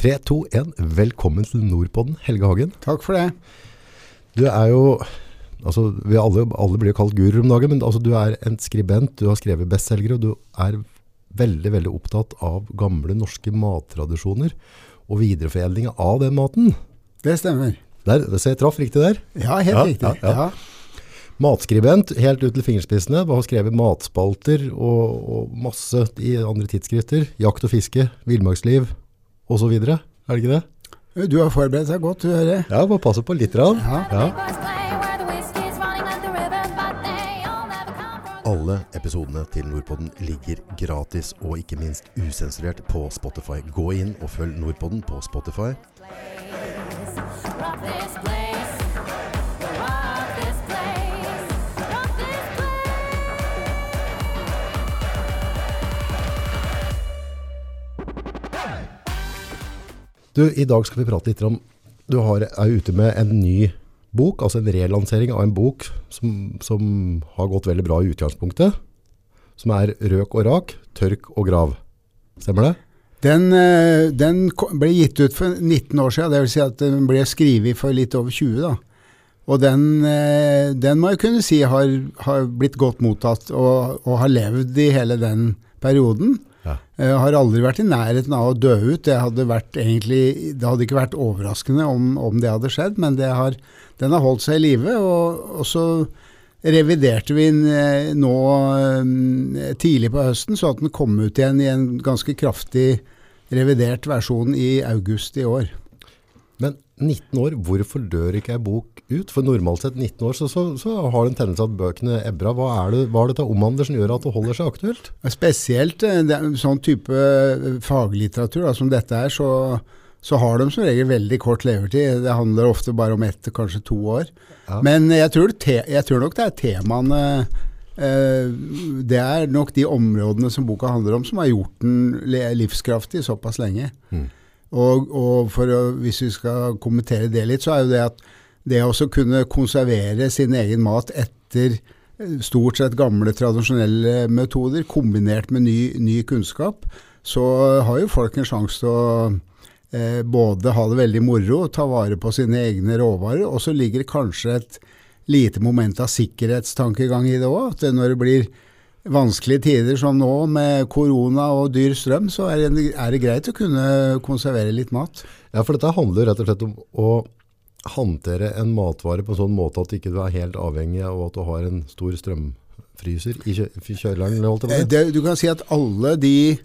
3, 2, 1. Velkommen til Nordpodden, Helge Hagen. Takk for det. Du er jo altså, vi alle, alle blir jo kalt guru om dagen, men altså, du er en skribent, du har skrevet bestselgere, og du er veldig, veldig opptatt av gamle norske mattradisjoner og videreforedling av den maten. Det stemmer. Der, så jeg traff riktig der. Ja, helt Ja, riktig. ja, ja. Matskribent, helt ut til fingerspissene, har skrevet matspalter og, og masse i andre tidsskrifter. Jakt og fiske, villmarksliv osv. Er det ikke det? Du har forberedt deg godt, du hører. Ja, bare passe på litt. Rann. Ja. Ja. Alle Alle episodene til Nordpodden ligger gratis og ikke minst usensurert på Spotify. Gå inn og følg Nordpodden på Spotify. Du, I dag skal vi prate litt om Du har, er ute med en ny bok, altså en relansering av en bok som, som har gått veldig bra i utgangspunktet. Som er Røk og rak, tørk og grav. Stemmer det? Den, eh, den ble gitt ut for 19 år siden, vil si at den ble skrevet for litt over 20 da. Og den, eh, den må jeg kunne si har, har blitt godt mottatt og, og har levd i hele den perioden. Ja. Jeg har aldri vært i nærheten av å dø ut. Det hadde, egentlig, det hadde ikke vært overraskende om, om det hadde skjedd, men har, den har holdt seg i live. Og, og så reviderte vi den eh, nå eh, tidlig på høsten, så at den kom ut igjen i en ganske kraftig revidert versjon i august i år. Men 19 år, hvorfor dør ikke ei bok ut? For normalt sett 19 år, så, så, så har det en tendens at bøkene ebber av. Hva er det, hva er det til omhandler som gjør at det holder seg aktuelt? Spesielt eh, er sånn type eh, faglitteratur da, som dette er, så, så har de som regel veldig kort levertid. Det handler ofte bare om ett, kanskje to år. Ja. Men jeg tror, te, jeg tror nok det er temaene eh, Det er nok de områdene som boka handler om, som har gjort den livskraftig såpass lenge. Mm. Og, og å, hvis vi skal kommentere det litt, så er jo det at det å kunne konservere sin egen mat etter eh, stort sett gamle, tradisjonelle metoder, kombinert med ny, ny kunnskap, så har jo folk en sjanse til å eh, både ha det veldig moro, ta vare på sine egne råvarer, og så ligger det kanskje et lite moment av sikkerhetstankegang i det òg. At når det blir vanskelige tider som nå, med korona og dyr strøm, så er det, er det greit å kunne konservere litt mat. Ja, for dette handler rett og slett om å håndtere en matvare på en sånn måte at ikke du er helt avhengig av at du har en stor strømfryser i kjøleren. Eh, du kan si at alle de,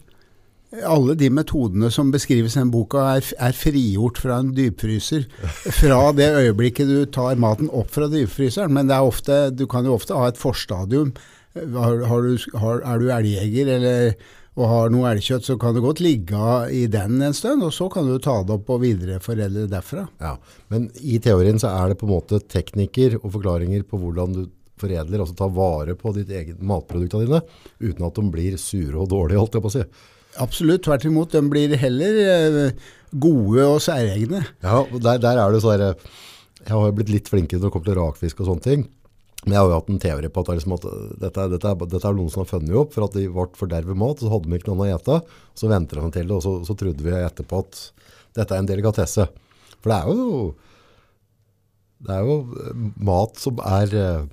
alle de metodene som beskrives i den boka, er, er frigjort fra en dypfryser. Fra det øyeblikket du tar maten opp fra dypfryseren. Men det er, ofte, du kan jo ofte ha et forstadium. Har, har du, har, er du elgjeger eller, og har noe elgkjøtt, så kan det godt ligge i den en stund, og så kan du ta det opp og videreforedle derfra. Ja, men i teorien så er det på en måte teknikker og forklaringer på hvordan du foredler, altså ta vare på ditt eget matproduktene dine, uten at de blir sure og dårlige, holdt jeg på å si. Absolutt, tvert imot. De blir heller eh, gode og særegne. Ja, der, der er det så der, jeg har blitt litt flinkere når det kommer til rakfisk og sånne ting, men jeg har jo hatt en teori på at, det er liksom at dette, dette, dette er noen som har funnet opp for at de ble fordervet mat, så hadde de ikke noe å ete, så ventet de til det, og så, så trodde vi etterpå at dette er en delikatesse. For det er jo, det er jo eh, mat som er, eh,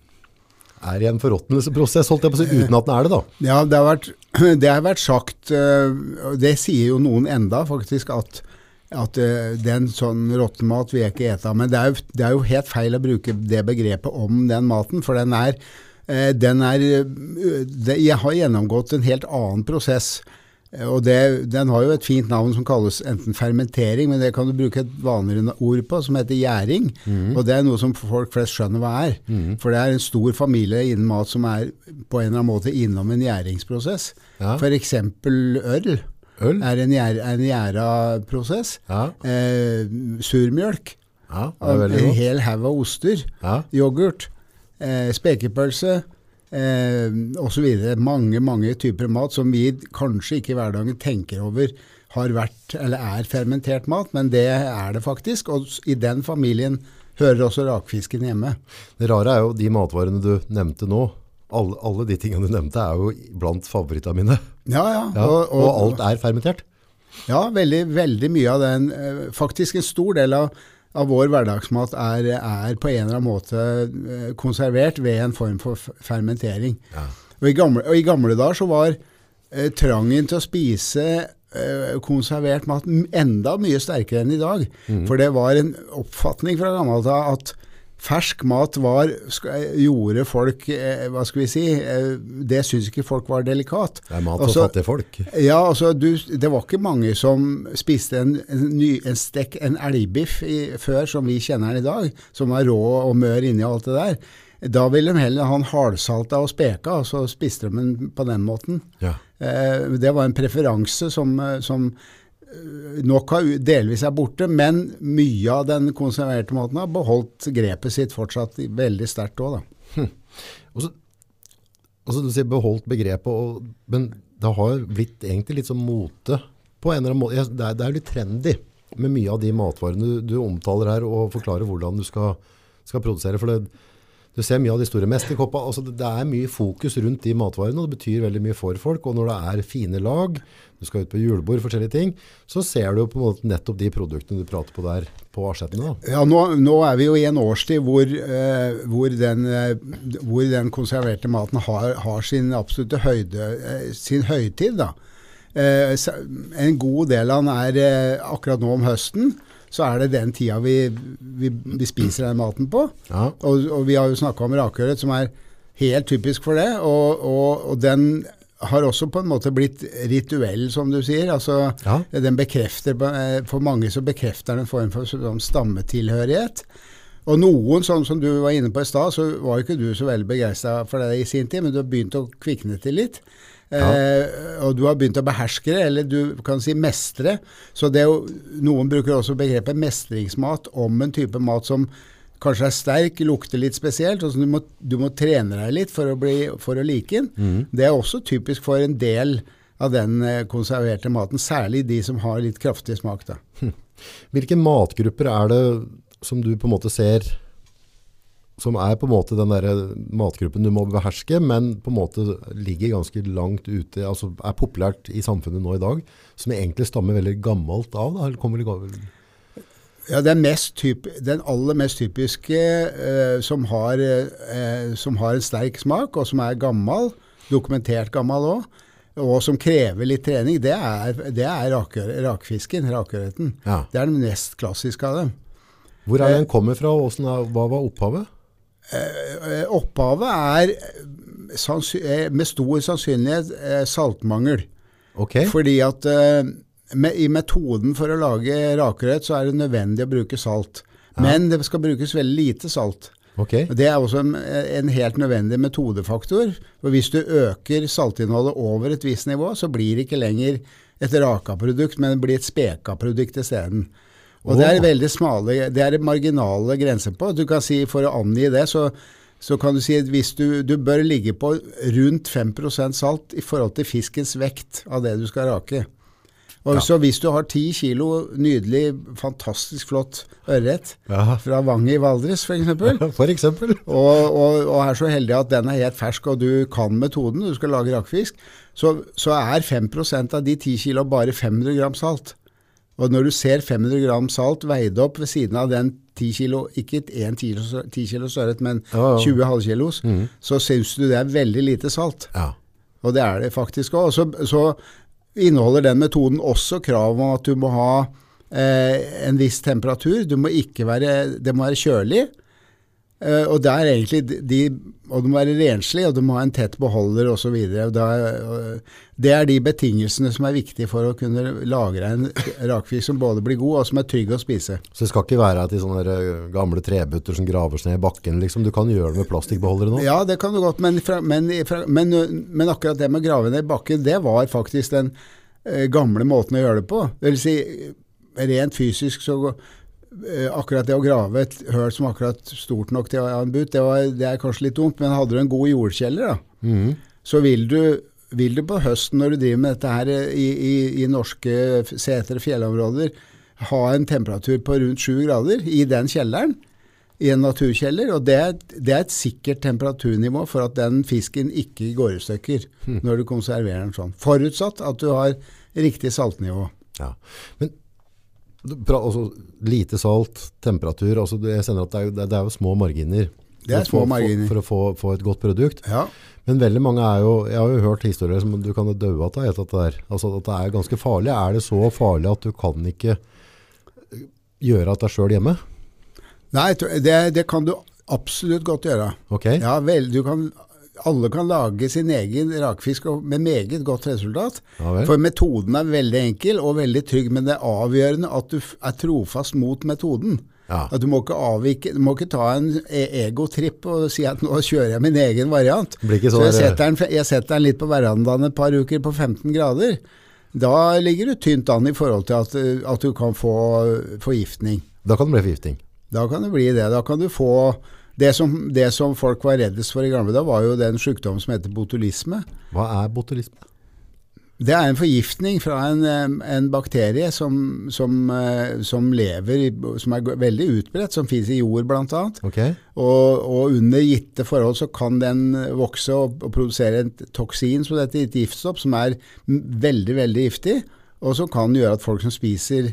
er i en forråtnelsesprosess, holdt jeg på å si, uten at den er det da. Ja, det har vært, det har vært sagt, eh, det sier jo noen enda faktisk, at, at eh, den sånn råttenmat vil jeg ikke ete. Men det er, jo, det er jo helt feil å bruke det begrepet om den maten, for den er, eh, den er eh, det, Jeg har gjennomgått en helt annen prosess. Og det, Den har jo et fint navn som kalles enten fermentering, men det kan du bruke et vanligere ord på, som heter gjæring. Og det er noe som folk flest skjønner hva er. For det er en stor familie innen mat som er på en eller annen måte innom en gjæringsprosess. Ja. F.eks. øl Øl? er en, gjær, er en gjæra prosess. Ja, Eh, surmjølk. ja En hel haug av oster. Ja. Yoghurt. Eh, spekepølse. Eh, osv. Mange, mange typer mat som vi kanskje ikke i hverdagen tenker over har vært eller er fermentert mat, men det er det faktisk. Og i den familien hører også rakfisken hjemme. Det rare er jo de matvarene du nevnte nå, alle, alle de tingene du nevnte er jo blant favorittene mine. Ja, ja. Ja, og, alt er fermentert. Ja, veldig, veldig mye av den. eh, Faktisk en stor del av, av vår hverdagsmat er, er på en eller annen måte eh, konservert ved en form for fermentering. Ja. Og i gamle, og i gamle dager så var eh, trangen til å spise eh, konservert mat enda mye sterkere enn i dag. For det var en oppfatning fra gammelt av at fersk mat var, gjorde folk eh, Hva skal vi si eh, Det syns ikke folk var delikat. Det er mat for Altså, fattige folk. Ja, altså du, det var ikke mange som spiste en, en, ny, en stekk, en elgbiff i, før som vi kjenner den i dag, som var rå og mør inni alt det der. Da ville de heller ha den halvsalta og speka, og så spiste de den på den måten. Ja. Eh, det var en preferanse som, eh, som eh, nok har, delvis er borte, men mye av den konserverte måten har beholdt grepet sitt fortsatt veldig sterkt òg, da. Hm. Også, altså du sier beholdt begrepet, og, men det har blitt egentlig litt som mote på en eller annen måte. Det er, det er litt trendy med mye av de matvarene du, du omtaler her, og forklarer hvordan du skal, skal produsere. For det, du ser mye av de store mesterkoppene. altså det, er mye fokus rundt de matvarene, og det betyr veldig mye for folk. Og når det er fine lag, du skal ut på julebord, forskjellige ting, så ser du på en måte nettopp de produktene du prater på der på asjettene. da. Ja, nå, nå er vi jo i en årstid hvor, eh, hvor, den, eh, hvor den konserverte maten har, har sin absolutte høyde, eh, sin høytid. Da. Eh, en god del av den er eh, akkurat nå om høsten. Så er det den tida vi, vi, vi spiser den maten på. Ja. Og, og vi har jo snakka om rakørret, som er helt typisk for det. Og, og, og den har også på en måte blitt rituell, som du sier. Altså, Ja. Den bekrefter, eh, For mange så bekrefter den en form for sånn stammetilhørighet. Og noen, sånn som du var inne på i stad, så var jo ikke du så veldig begeistra for det i sin tid, men du har begynt å kvikne til litt. Eh, og du har begynt å beherske det, eller du kan si mestre. Så det er jo, Noen bruker også begrepet mestringsmat om en type mat som kanskje er sterk, lukter litt spesielt, og som du må, du må trene deg litt for å, bli, for å like den. Det er også typisk for en del av den eh, konserverte maten, særlig de som har litt kraftig smak. da. Hvilke matgrupper er det som du på en måte ser som er på en måte den der matgruppen du må beherske, men på en måte ligger ganske langt ute, altså er populært i samfunnet nå i dag, som egentlig stammer veldig gammelt av? Da, eller kommer det Ja, den, mest typ, den aller mest typiske eh, som, har, eh, som har en sterk smak, og som er gammel, dokumentert gammel òg, og som krever litt trening, det er, det er rakfisken, rakørreten. Ja. Det er den mest klassiske av dem. Hvor er den kommer fra, og hva var opphavet? Eh, Opphavet er eh, eh, med stor sannsynlighet eh, saltmangel. Okay. Fordi at eh, med, i metoden for å lage rakerøtt så er det nødvendig å bruke salt. Men det skal brukes veldig lite salt. Okay. Det er også en, en helt nødvendig metodefaktor. For hvis du øker saltinnholdet over et visst nivå, så blir det ikke lenger et raka-produkt, men det blir et speka-produkt isteden. Og det er veldig smale, det er marginale grenser på. Du kan si, For å angi det, så, så kan du si at hvis du, du bør ligge på rundt 5% salt i forhold til fiskens vekt av det du skal rake. Og Ja. Så hvis du har 10 kilo nydelig, fantastisk flott ørret Ja. fra Vanget i Valdres f.eks., og, og, og er så heldig at den er helt fersk, og du kan metoden, du skal lage rakfisk, så, så er 5% av de 10 kilo bare 500 gram salt. Og når du ser 500 gram salt veid opp ved siden av den 10 kilo, ikke 1 kilo, 10 kilo størret, men Ja, ja. 20 halvkilos, så syns du det er veldig lite salt. Ja. Og det er det faktisk òg. Så, så inneholder den metoden også krav om at du må ha eh, en viss temperatur. Du må være, det må være kjølig. Eh, og det er egentlig de, og de må være renslig, og de må ha en tett beholder osv. Det er de betingelsene som er viktige for å kunne lagre en rakfisk som både blir god og som er trygg å spise. Så det skal ikke være til sånne eh, gamle trebutter som graver seg ned i bakken, liksom. Du kan gjøre det med plastikkbeholdere nå. Ja, det kan du godt, men, fra, men, fra, men, men akkurat det med å grave ned i bakken, det var faktisk den eh, gamle måten å gjøre det på. Det vil si, rent fysisk så eh, akkurat det å grave et høl som akkurat stort nok til å ha en but, det, var, det er kanskje litt dumt, men hadde du en god jordkjeller, da, mm. så vil du, vil du på høsten når du driver med dette her eh, i, i, i norske setre fjellområder, ha en temperatur på rundt 7 grader i den kjelleren, i en naturkjeller, og det er, det er et sikkert temperaturnivå for at den fisken ikke går i stykker når du konserverer den sånn. Forutsatt at du har riktig saltnivå. Ja. Men pra- altså, lite salt, temperatur, altså, jeg sender at det er, jo, det, det er jo små marginer. Det er små for, marginer. For, for å få, et godt produkt. Ja. Men veldig mange er jo, jeg har jo hørt historier som du kan dø av etter dette der. Altså at det er ganske farlig. Er det så farlig at du kan ikke gjøre gjøre deg selv hjemme? Nei, det, det kan du absolutt godt gjøre. Ok? Ja vel, du kan, alle kan lage sin egen rakfisk med meget godt resultat. Ja. For metoden er veldig enkel og veldig trygg, men det er avgjørende at du er trofast mot metoden. Ja. At du må ikke avvike, du må ikke ta en e- egotripp og si at nå kjører jeg min egen variant. Så jeg setter, den, jeg setter den litt på verandaen et par uker på 15 grader. Da ligger du tynt an i forhold til at, at du kan få forgiftning. Da kan det bli forgiftning? Da kan det bli det. Da kan du få det som, det som folk var reddest for i gamle dager, var jo den sykdommen som heter botulisme. Hva er botulisme? Det er en forgiftning fra en, en bakterie som, som, eh, som lever, som er veldig utbredt, som finnes i jord bl.a. Okay. Og, og under gitte forhold så kan den vokse og, og produsere et toksin, som dette, et giftstoff, som er veldig, veldig giftig, og som kan gjøre at folk som spiser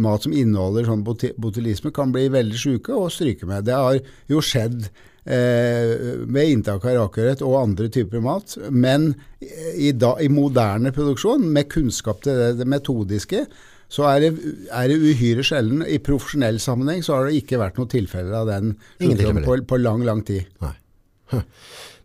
mat som inneholder sånn botulisme, kan bli veldig syke og stryke med. Det har jo skjedd eh, med inntak av rakørret og andre typer mat, men i, da, i moderne produksjon, med kunnskap til det, det metodiske, så er det, er det uhyre sjelden. I profesjonell sammenheng så har det ikke vært noen tilfeller av den på, på lang, lang tid. Nei. Huh.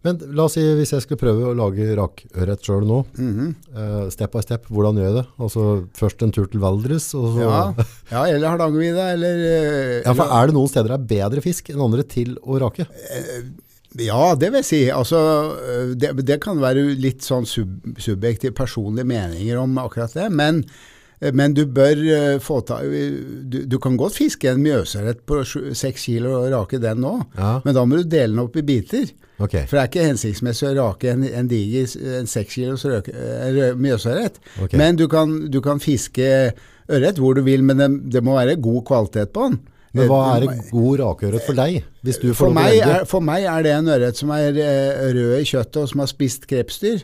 Men la oss si hvis jeg skulle prøve å lage rakørret selv nå, mm -hmm. uh, step by step, hvordan gjør jeg det? Altså først en tur til Valdres, og så... Ja, ja eller Hardangervidda, eller uh, Ja, for er det noen steder det er bedre fisk enn andre til å rake? Ja, det vil jeg si. Altså, det, det kan være litt sånn sub, subjektive personlige meninger om akkurat det, men, men du bør øh, få ta du, du kan godt fiske en mjøsørret på seks kilo og rake den nå, Ja. men da må du dele den opp i biter. Okay. For det er ikke hensiktsmessig å rake en, en diger en seks kilos mjøsørret. Okay. Men du kan, du kan fiske ørret hvor du vil, men det, det må være god kvalitet på den. men hva Eh, er god rakørret for deg? Hvis du får for meg, er, for meg er det en ørret som er eh, rød i kjøttet og som har spist krepsdyr.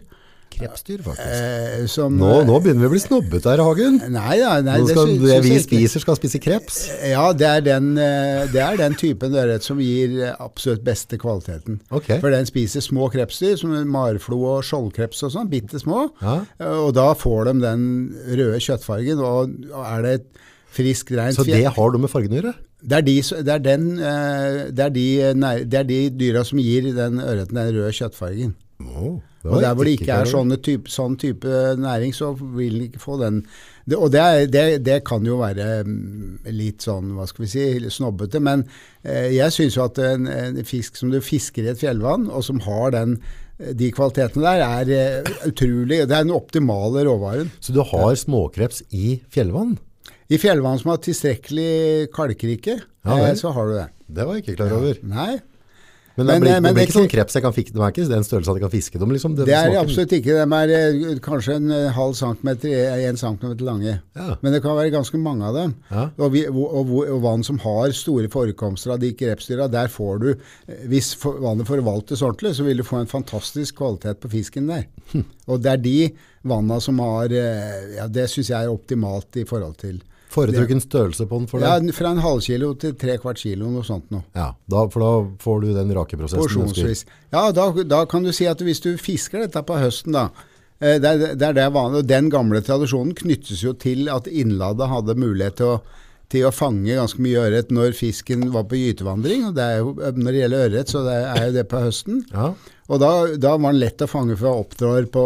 Krepsdyr, faktisk. Eh, som, Nå, nå begynner vi å bli snobbet her, Hagen. Nei ja, Nei, Nå skal, det vi spiser skal spise kreps. Ja, det er den, eh, det er den typen ørret som gir eh, absolutt beste kvaliteten. Okay. For den spiser små krepsdyr, som marflo og skjoldkreps og sånn, bitte små. Ja. Eh, Og da får de den røde kjøttfargen, og er det et friskt, rent Så det har noe med fargen å gjøre? Det er de, det er den, eh, det er de, eh, nei, det er de dyra som gir den ørreten den røde kjøttfargen. Det Og der hvor det ikke er type, sånn type næring, så vil den ikke få den. Det, og det, er, det, det kan jo være mm, litt sånn, hva skal vi si, snobbete, men eh, jeg syns jo at en, en fisk som du fisker i et fjellvann, og som har den, eh, de kvalitetene der, er uh, utrolig. Det er den optimale råvaren. Så du har småkreps i fjellvann? I fjellvann som har tilstrekkelig kalkrike, Ja, eh, så har du det. Det var jeg ikke klar over. Nei, Men det Men, blir, eh, det blir ikke sånn kreps jeg kan fiske. De er ikke den størrelse at jeg kan fiske dem, liksom. det er absolutt ikke. De er eh, kanskje en eh, halv centimeter, en centimeter lange. Ja. Men det kan være ganske mange av dem. Ja. Og, vi, og, og, og vann som har store forekomster av de krepsdyra, der får du Hvis vannet forvaltes ordentlig, så vil du få en fantastisk kvalitet på fisken der. Hm. Og det er de vanna som har Ja, det syns jeg er optimalt i forhold til Foretrukken størrelse på den for ja. Fra en halvkilo til tre kvart kilo, noe sånt noe. Ja, da, for da får du den rakeprosessen. prosessen. Porsjonsvis. Ja, da, da kan du si at hvis du fisker dette på høsten, da eh, det er, det er det vanlig, og Den gamle tradisjonen knyttes jo til at innladet hadde mulighet til å, til å fange ganske mye ørret når fisken var på gytevandring. og det jo, Når det gjelder ørret, så det er jo det på høsten. Ja. Og da, da var den lett å fange fra oppdrar på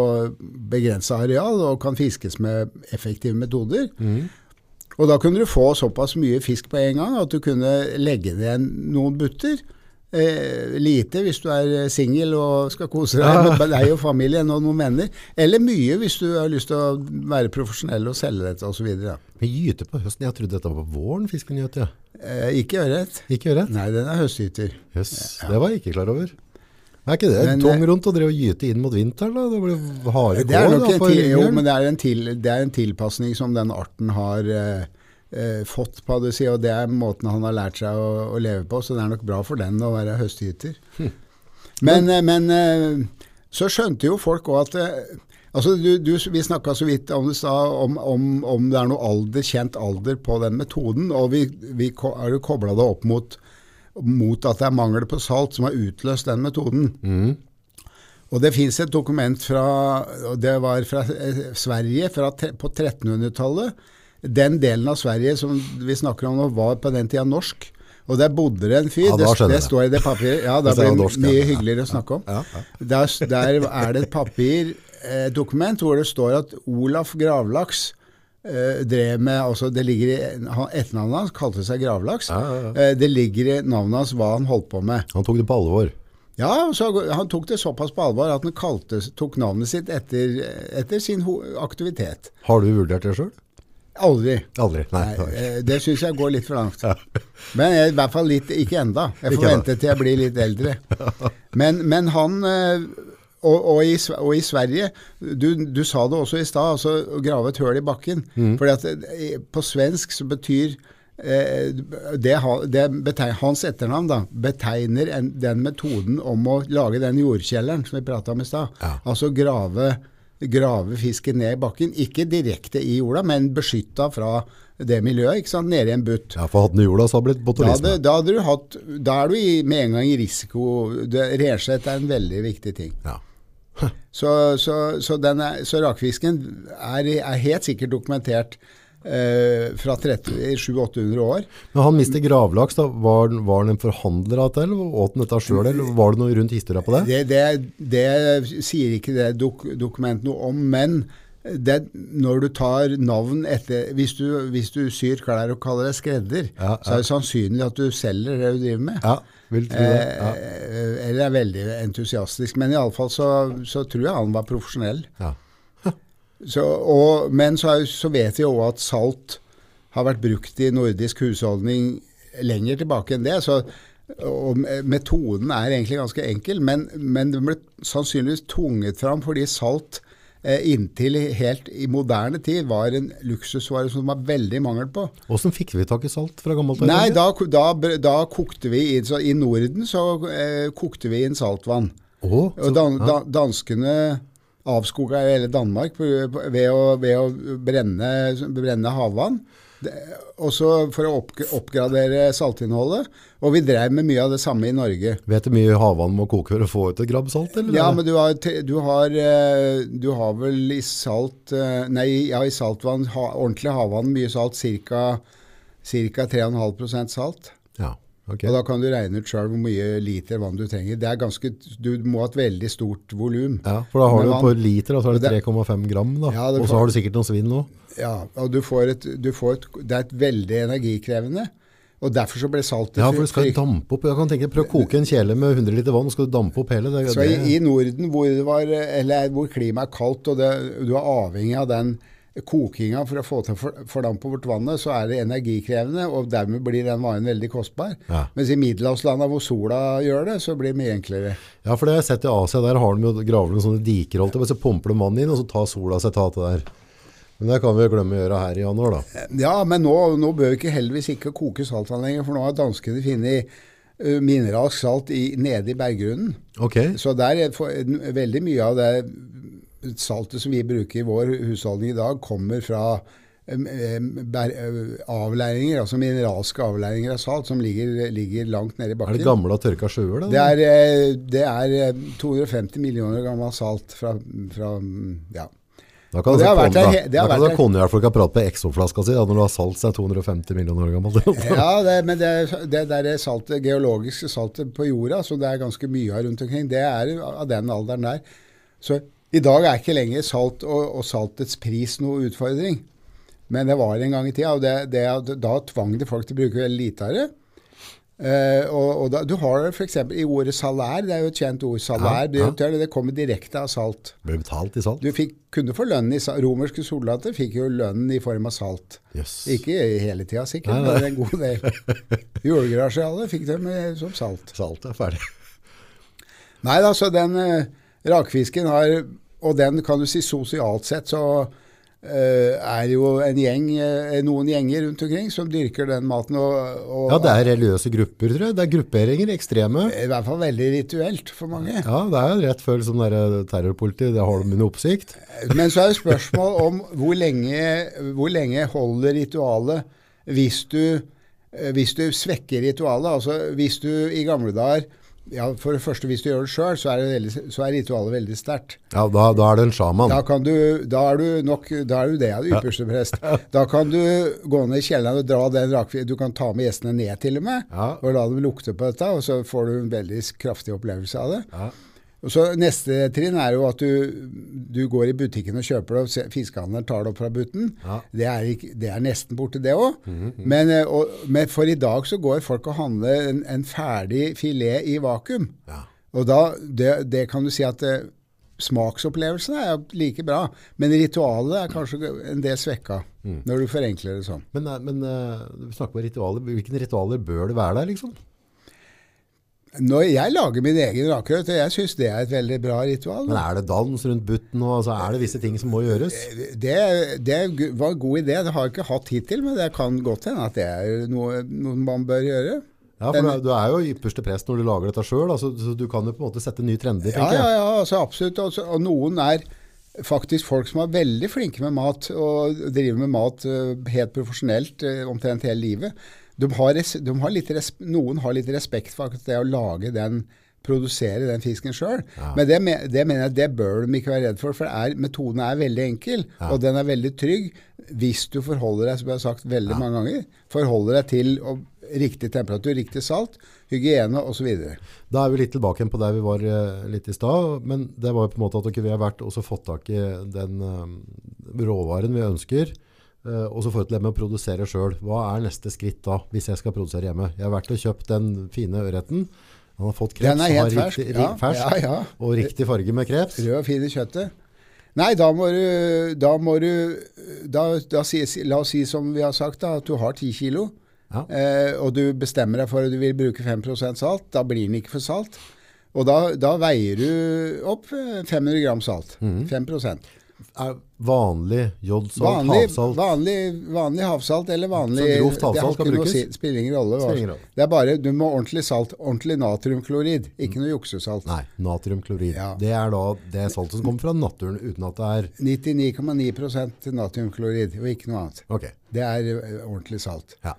begrensa areal og kan fiskes med effektive metoder. Mhm. Og da kunne du få såpass mye fisk på en gang at du kunne legge ned noen butter. Eh, lite hvis du er singel og skal kose deg med deg og familien og noen venner. Eller mye hvis du har lyst til å være profesjonell og selge dette osv. Men gyte på høsten, jeg trodde dette var på våren fisken gjøt, ja. Eh, ikke ørret. Ikke ørret? Nei, den er høstgyter. Jøss, det var jeg ikke klar over. Er ikke det Men, tung eh, rundt å drive og gyte inn mot vinteren da? Det blir harde Det er nok da, til, jo, men det er en, til, det er en tilpasning som den arten har eh, eh, fått, på det, si, og det er måten han har lært seg å, å leve på, så det er nok bra for den å være høstgyter. Hm. Men, eh, men eh, så skjønte jo folk òg at Altså, du, du, vi snakka så vidt om om, om, om det er noe alder, kjent alder på den metoden. Og vi, vi har jo kobla det opp mot, mot at det er mangel på salt som har utløst den metoden. Og det fins et dokument fra det var fra eh, Sverige fra, på 1300-tallet. Den delen av Sverige som vi snakker om nå, var på den tida norsk. Og der bodde det en fyr. Ja, det, det står i det papiret. Ja, da blir det norsk, ja. mye hyggeligere å snakke om. Ja, ja. Der, der er det et papirdokument hvor det står at Olaf Gravlaks eh, drev med altså Det ligger i Etternavnet hans kalte seg Gravlaks. Ja, ja, ja. Eh, det ligger i navnet hans hva han holdt på med. Han tok det på alvor. Ja, så, Han tok det såpass på alvor at han kalte, tok navnet sitt etter, etter sin aktivitet. Har du vurdert det sjøl? Aldri. Aldri. Nei. Nei, eh, det syns jeg går litt for langt. Men jeg, i hvert fall litt, ikke enda. Jeg får vente til jeg blir litt eldre. Men, men han eh, og, og, i, og i Sverige, du, du sa det også i stad, altså å grave et høl i bakken. Mm. Fordi at eh, på svensk så betyr eh, det, det betegner, Hans etternavn da, betegner en, den metoden om å lage den jordkjelleren som vi prata om i stad. Ja. Altså grave, grave fisken ned i bakken. Ikke direkte i jorda, men beskytta fra det miljøet. ikke sant, Nede i en butt. Ja, for hadde den jorda, så hadde det blitt Da, botulisme. hadde, da, hadde du hatt, da er du i, med en gang i risiko. Det- er en veldig viktig ting. Ja. Så, så, så, den er, så rakfisken er, er helt sikkert dokumentert eh, fra 700-800 år. Men han mister gravlaks, da. Var, var han en forhandler av dette, eller åt han dette sjøl, eller var det noe rundt historia på det? Det, det, det sier ikke det dok, dokumentet noe om, men det, når du tar navn etter hvis du, hvis du syr klær og kaller deg skredder, Ja, så er det sannsynlig at du selger det du driver med. Ja, vil tro det. Ja. Eh, eller er veldig entusiastisk. Men iallfall så, så tror jeg han var profesjonell. Ja. Så, og, men så, er, så vet vi òg at salt har vært brukt i nordisk husholdning lenger tilbake enn det. Så, og metoden er egentlig ganske enkel, men, men den ble sannsynligvis tvunget fram fordi salt eh, inntil helt i moderne tid var en luksusvare som det var veldig mangel på. Hvordan fikk vi tak i salt fra gammelt av? Nei, da, da, da kokte vi inn, så I Norden så eh, kokte vi inn saltvann. Oh, så- Og dan, da, danskene avskoga i hele Danmark ved, å, ved å brenne, brenne havvann. Også for å oppgradere saltinnholdet. Og vi drev med mye av det samme i Norge. Vet du mye havvann må koke for å få ut et grabb salt? Eller? Ja, men du har, du har, eh, du har vel i salt eh, Nei, ja, i saltvann, ordentlig havvann, mye salt, ca. 3,5% salt. Ja, ok. Og da kan du regne ut sjøl hvor mye liter vann du trenger. Det er ganske, du må ha et veldig stort volum. Ja, for da har du på liter, og så er det Det- 3,5 gram. Da. Ja, og så har du sikkert noen svinn nå. Ja, og du får et, du får et, det er et veldig energikrevende. Og derfor så ble saltet Ja, for du skal dampe opp. Jeg kan tenke, Prøv å koke en kjele med 100 liter vann, skal du dampe opp hele. Det, Så i, i Norden hvor, det var, eller hvor klimaet er kaldt og det, du er avhengig av den kokinga for å få til fordamp på vårt vannet, så er det energikrevende, og dermed blir den varen veldig kostbar. Ja. Mens i middelhavslandene hvor sola gjør det, så blir det mye enklere. ja, for det har jeg sett i Asia, der har de jo graver de sånne diker, og så pumper de vann inn, og så tar sola seg til det der. Men det kan vi jo glemme å gjøre her i januar, da. Ja, men nå, nå bør vi ikke heldigvis ikke koke saltvann lenger, for nå har danskene funnet uh, mineralsk salt i, nede i berggrunnen. Okay. Så der er veldig mye av det saltet som vi bruker i vår husholdning i dag, kommer fra avleiringer, altså mineralske avleiringer av salt, som ligger, ligger langt nede i er det gamle og tørka sjøer, da? Det er, det er eh, 250 millioner gammel salt fra, fra ja. Da kan det har altså vært der da- det har da kan konjakkfolka prate på Exo-flaska si, når du har salt er 250 millioner år gammelt. Ja, det, men det, det det saltet, geologiske saltet på jorda, som det er ganske mye av rundt omkring, det er av den alderen der. Så i dag er ikke lenger salt og, og saltets pris noe utfordring. Men det var en gang i tida, og det, det, da tvang det folk til å bruke veldig lite av det. Uh, og, og da, du har for f.eks. i ordet salær, det er jo et kjent ord. Salær, Ja, ja. det, kommer direkte av salt. Ble betalt i salt? Du fikk, kunne få lønn i salt. Romerske soldater fikk jo lønnen i form av salt. Yes. Ikke hele tida sikkert, Nei, nei. men en god del. Julegarasje fikk dem som salt. Salt er ferdig. Nei da, så den eh, rakfisken har Og den kan du si sosialt sett, så uh, er jo en gjeng, eh, noen gjenger rundt omkring som dyrker den maten. Og, og Ja, det er religiøse grupper, tror jeg. Det er grupperinger, ekstreme. i hvert fall veldig rituelt for mange. Ja, det er rett før liksom der terrorpoliti, det har de under oppsikt. Men så er det spørsmål om hvor lenge, hvor lenge holder ritualet hvis du, eh, hvis du svekker ritualet. Altså hvis du i gamle dager ja, For det første, hvis du gjør det sjøl, så, så er ritualet veldig sterkt. Ja, da, da er du en sjaman. Da, kan du, da er du nok Da er du det, ypperste prest. Da kan du gå ned i kjelleren og dra den rakfisken Du kan ta med gjestene ned til og med, Ja. og la dem lukte på dette, og så får du en veldig kraftig opplevelse av det. Ja. Og så Neste trinn er jo at du, du går i butikken og kjøper det, og fiskehandleren tar det opp fra butten. Ja. Det, er ikke, det er nesten borte, det òg. men, -hmm. men, men for i dag så går folk og handler en, en ferdig filet i vakuum. Ja. Og da, det, det kan du si at eh, smaksopplevelsen er like bra, men ritualet er kanskje en del svekka når du forenkler det sånn. Men, eh, men eh, du snakker om ritualer. Hvilke ritualer bør det være der, liksom? Når jeg lager min egen rakerøtt, og jeg syns det er et veldig bra ritual. Men er det dans rundt butten, og altså, er det visse ting som må gjøres? Det, det var en god idé. Det har jeg ikke hatt hittil, men det kan godt hende at det er noe, noe man bør gjøre. Ja, for du, er jo ypperste prest når du lager dette sjøl, altså, så du kan jo på en måte sette nye trender, Ja, tenker ja, jeg. ja, altså absolutt. Altså, og noen er faktisk folk som er veldig flinke med mat, og driver med mat eh, helt profesjonelt eh, omtrent hele livet. De har, de har litt noen har litt respekt for akkurat det å lage den produsere den fisken sjøl. Men det, det mener jeg det bør de ikke være redd for, for er, metoden er veldig enkel, og den er veldig trygg hvis du forholder deg, som jeg har sagt veldig mange ganger, forholder deg til å, riktig temperatur, riktig salt, hygiene osv. Da er vi litt tilbake igjen på der vi var eh, litt i stad, men det var jo på en måte at okay, vi har vært også fått tak i den eh, råvaren vi ønsker, og så få til det med å produsere sjøl. Hva er neste skritt da, hvis jeg skal produsere hjemme? Jeg har vært og kjøpt den fine ørreten. Han har fått kreps, Den er helt har fersk. riktig, Ja, fersk ja, ja. og riktig farge med kreps. Rød og fin i kjøttet. Nei, da må du, da må du da, da La oss si som vi har sagt, da, at du har 10 kilo. Ja. Eh, og du bestemmer deg for at du vil bruke 5% salt. Da blir den ikke for salt. Og da, da veier du opp eh, 500 gram salt. Mhm. 5 Er vanlig jodsalt, vanlig, havsalt? vanlig, vanlig havsalt eller vanlig Så grovt havsalt skal brukes? Si, spiller ingen rolle. Spiller. Det er bare, Du må ordentlig salt. Ordentlig natriumklorid. Ikke noe juksesalt. Nei, natriumklorid. Ja. Det er da det saltet som kommer fra naturen uten at det er 99,9% natriumklorid, og ikke noe annet. Okay. Det er eh, ordentlig salt. ja.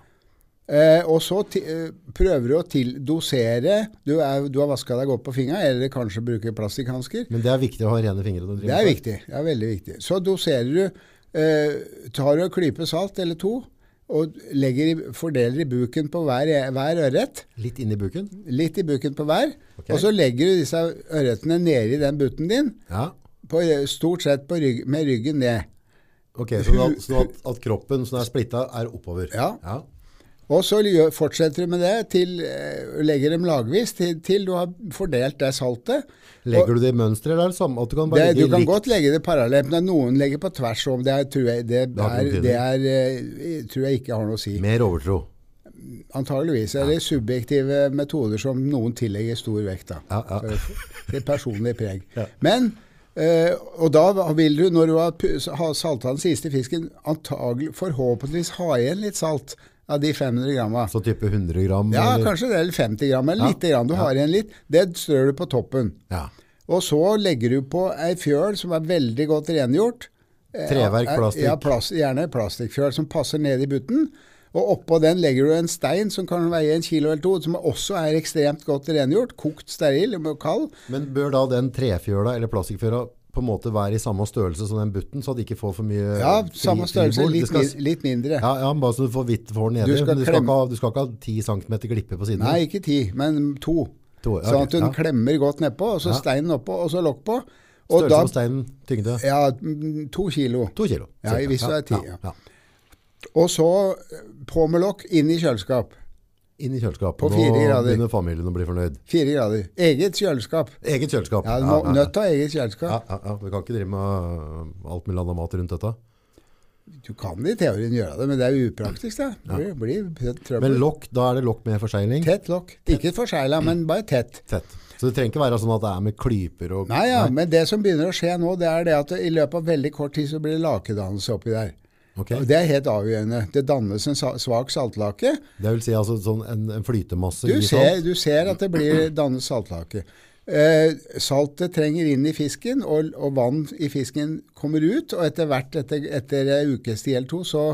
Eh, og så eh, prøver du å tildosere. du, er, du har vaska deg godt på fingeren, eller kanskje bruker plastikkhansker. Men det er viktig å ha rene fingre. du Det er viktig. Det er veldig viktig. Så doserer du eh, Tar du en klype salt eller to og i, fordeler i buken på hver, hver ørret. Litt inn i buken? Litt i buken på hver. Okay. Og så legger du disse ørretene nedi den butten din, Ja. på, stort sett på rygg, med ryggen ned. Ok, så, da, så at, at kroppen som er splitta er oppover? Ja. ja. Og så fortsetter du med det til eh, legger dem lagvis til, til du har fordelt det saltet. Legger du det i mønsteret eller er samme? At du kan bare Det, du kan likt? godt legge det parallelt, men noen legger på tvers om. Det, er, tror, jeg, det, er, det er, eh, tror jeg ikke har noe å si. Mer overtro. Antageligvis. Eller subjektive metoder som noen tillegger stor vekt. da. Ja, ja. Det er personlig preg. Ja. Men Uh, Og da vil du, når du har har salta den siste fisken, antagelig, forhåpentligvis ha igjen litt salt av de 500 gramma. Så type 100 gram? Ja, eller? kanskje det er 50 gram, eller Ja. lite grann. Du har igjen litt. Det strør du på toppen. Ja. Og så legger du på ei fjøl som er veldig godt rengjort. Eh, Treverk, ja, plastikk. Ja, plast, gjerne plastikkfjøl som passer ned i butten. Og oppå den legger du en stein som kan veie en kilo eller to, som også er ekstremt godt rengjort. Kokt steril og kald. Men bør da den trefjøla eller plastikkfjøla på en måte være i samme størrelse som den butten, så det ikke får for mye Ja, samme størrelse, litt, skal, litt mindre. ja, ja, bare så du får hvitt hår nedi. Du skal du skal, ikke ha, du skal ikke ha 10 cm glippe på siden? Nei, ikke ti, men to. To, ja, Sånn at hun ja. klemmer godt nedpå, og så steinen oppå, og så lokk på. Og Størrelse da på steinen, tyngde? Ja, mm, to kilo. To kilo. Ja, hvis du er ti. Og så eh, på med lokk, inn i kjøleskap. Inn i kjøleskapet. På fire Nå begynner familien å bli fornøyd. Fire grader. Eget kjøleskap. Eget kjøleskap. Ja, du må nødt til å ha eget kjøleskap. Ja, ja, ja. Du kan ikke drive med uh, alt mulig annet mat rundt dette. Du kan i teorien gjøre det, men det er upraktisk. Det blir, blir trøbbel. Men lokk, da er det lokk med forsegling? Tett lokk. Ikke forsegla, men bare tett. Tett. Så det trenger ikke være sånn at det er med klyper og Nei, ja, men det som begynner å skje nå, det er det at i løpet av veldig kort tid så blir det lakedannelse oppi der. Ok. Og Det er helt avgjørende. Det dannes en svak saltlake. Det vil si altså sånn en, en flytemasse Du i ser, salt? du ser at det blir dannet saltlake. Eh, saltet trenger inn i fisken, og, og vann i fisken kommer ut. Og etter hvert, etter, etter ukes tid eller to, så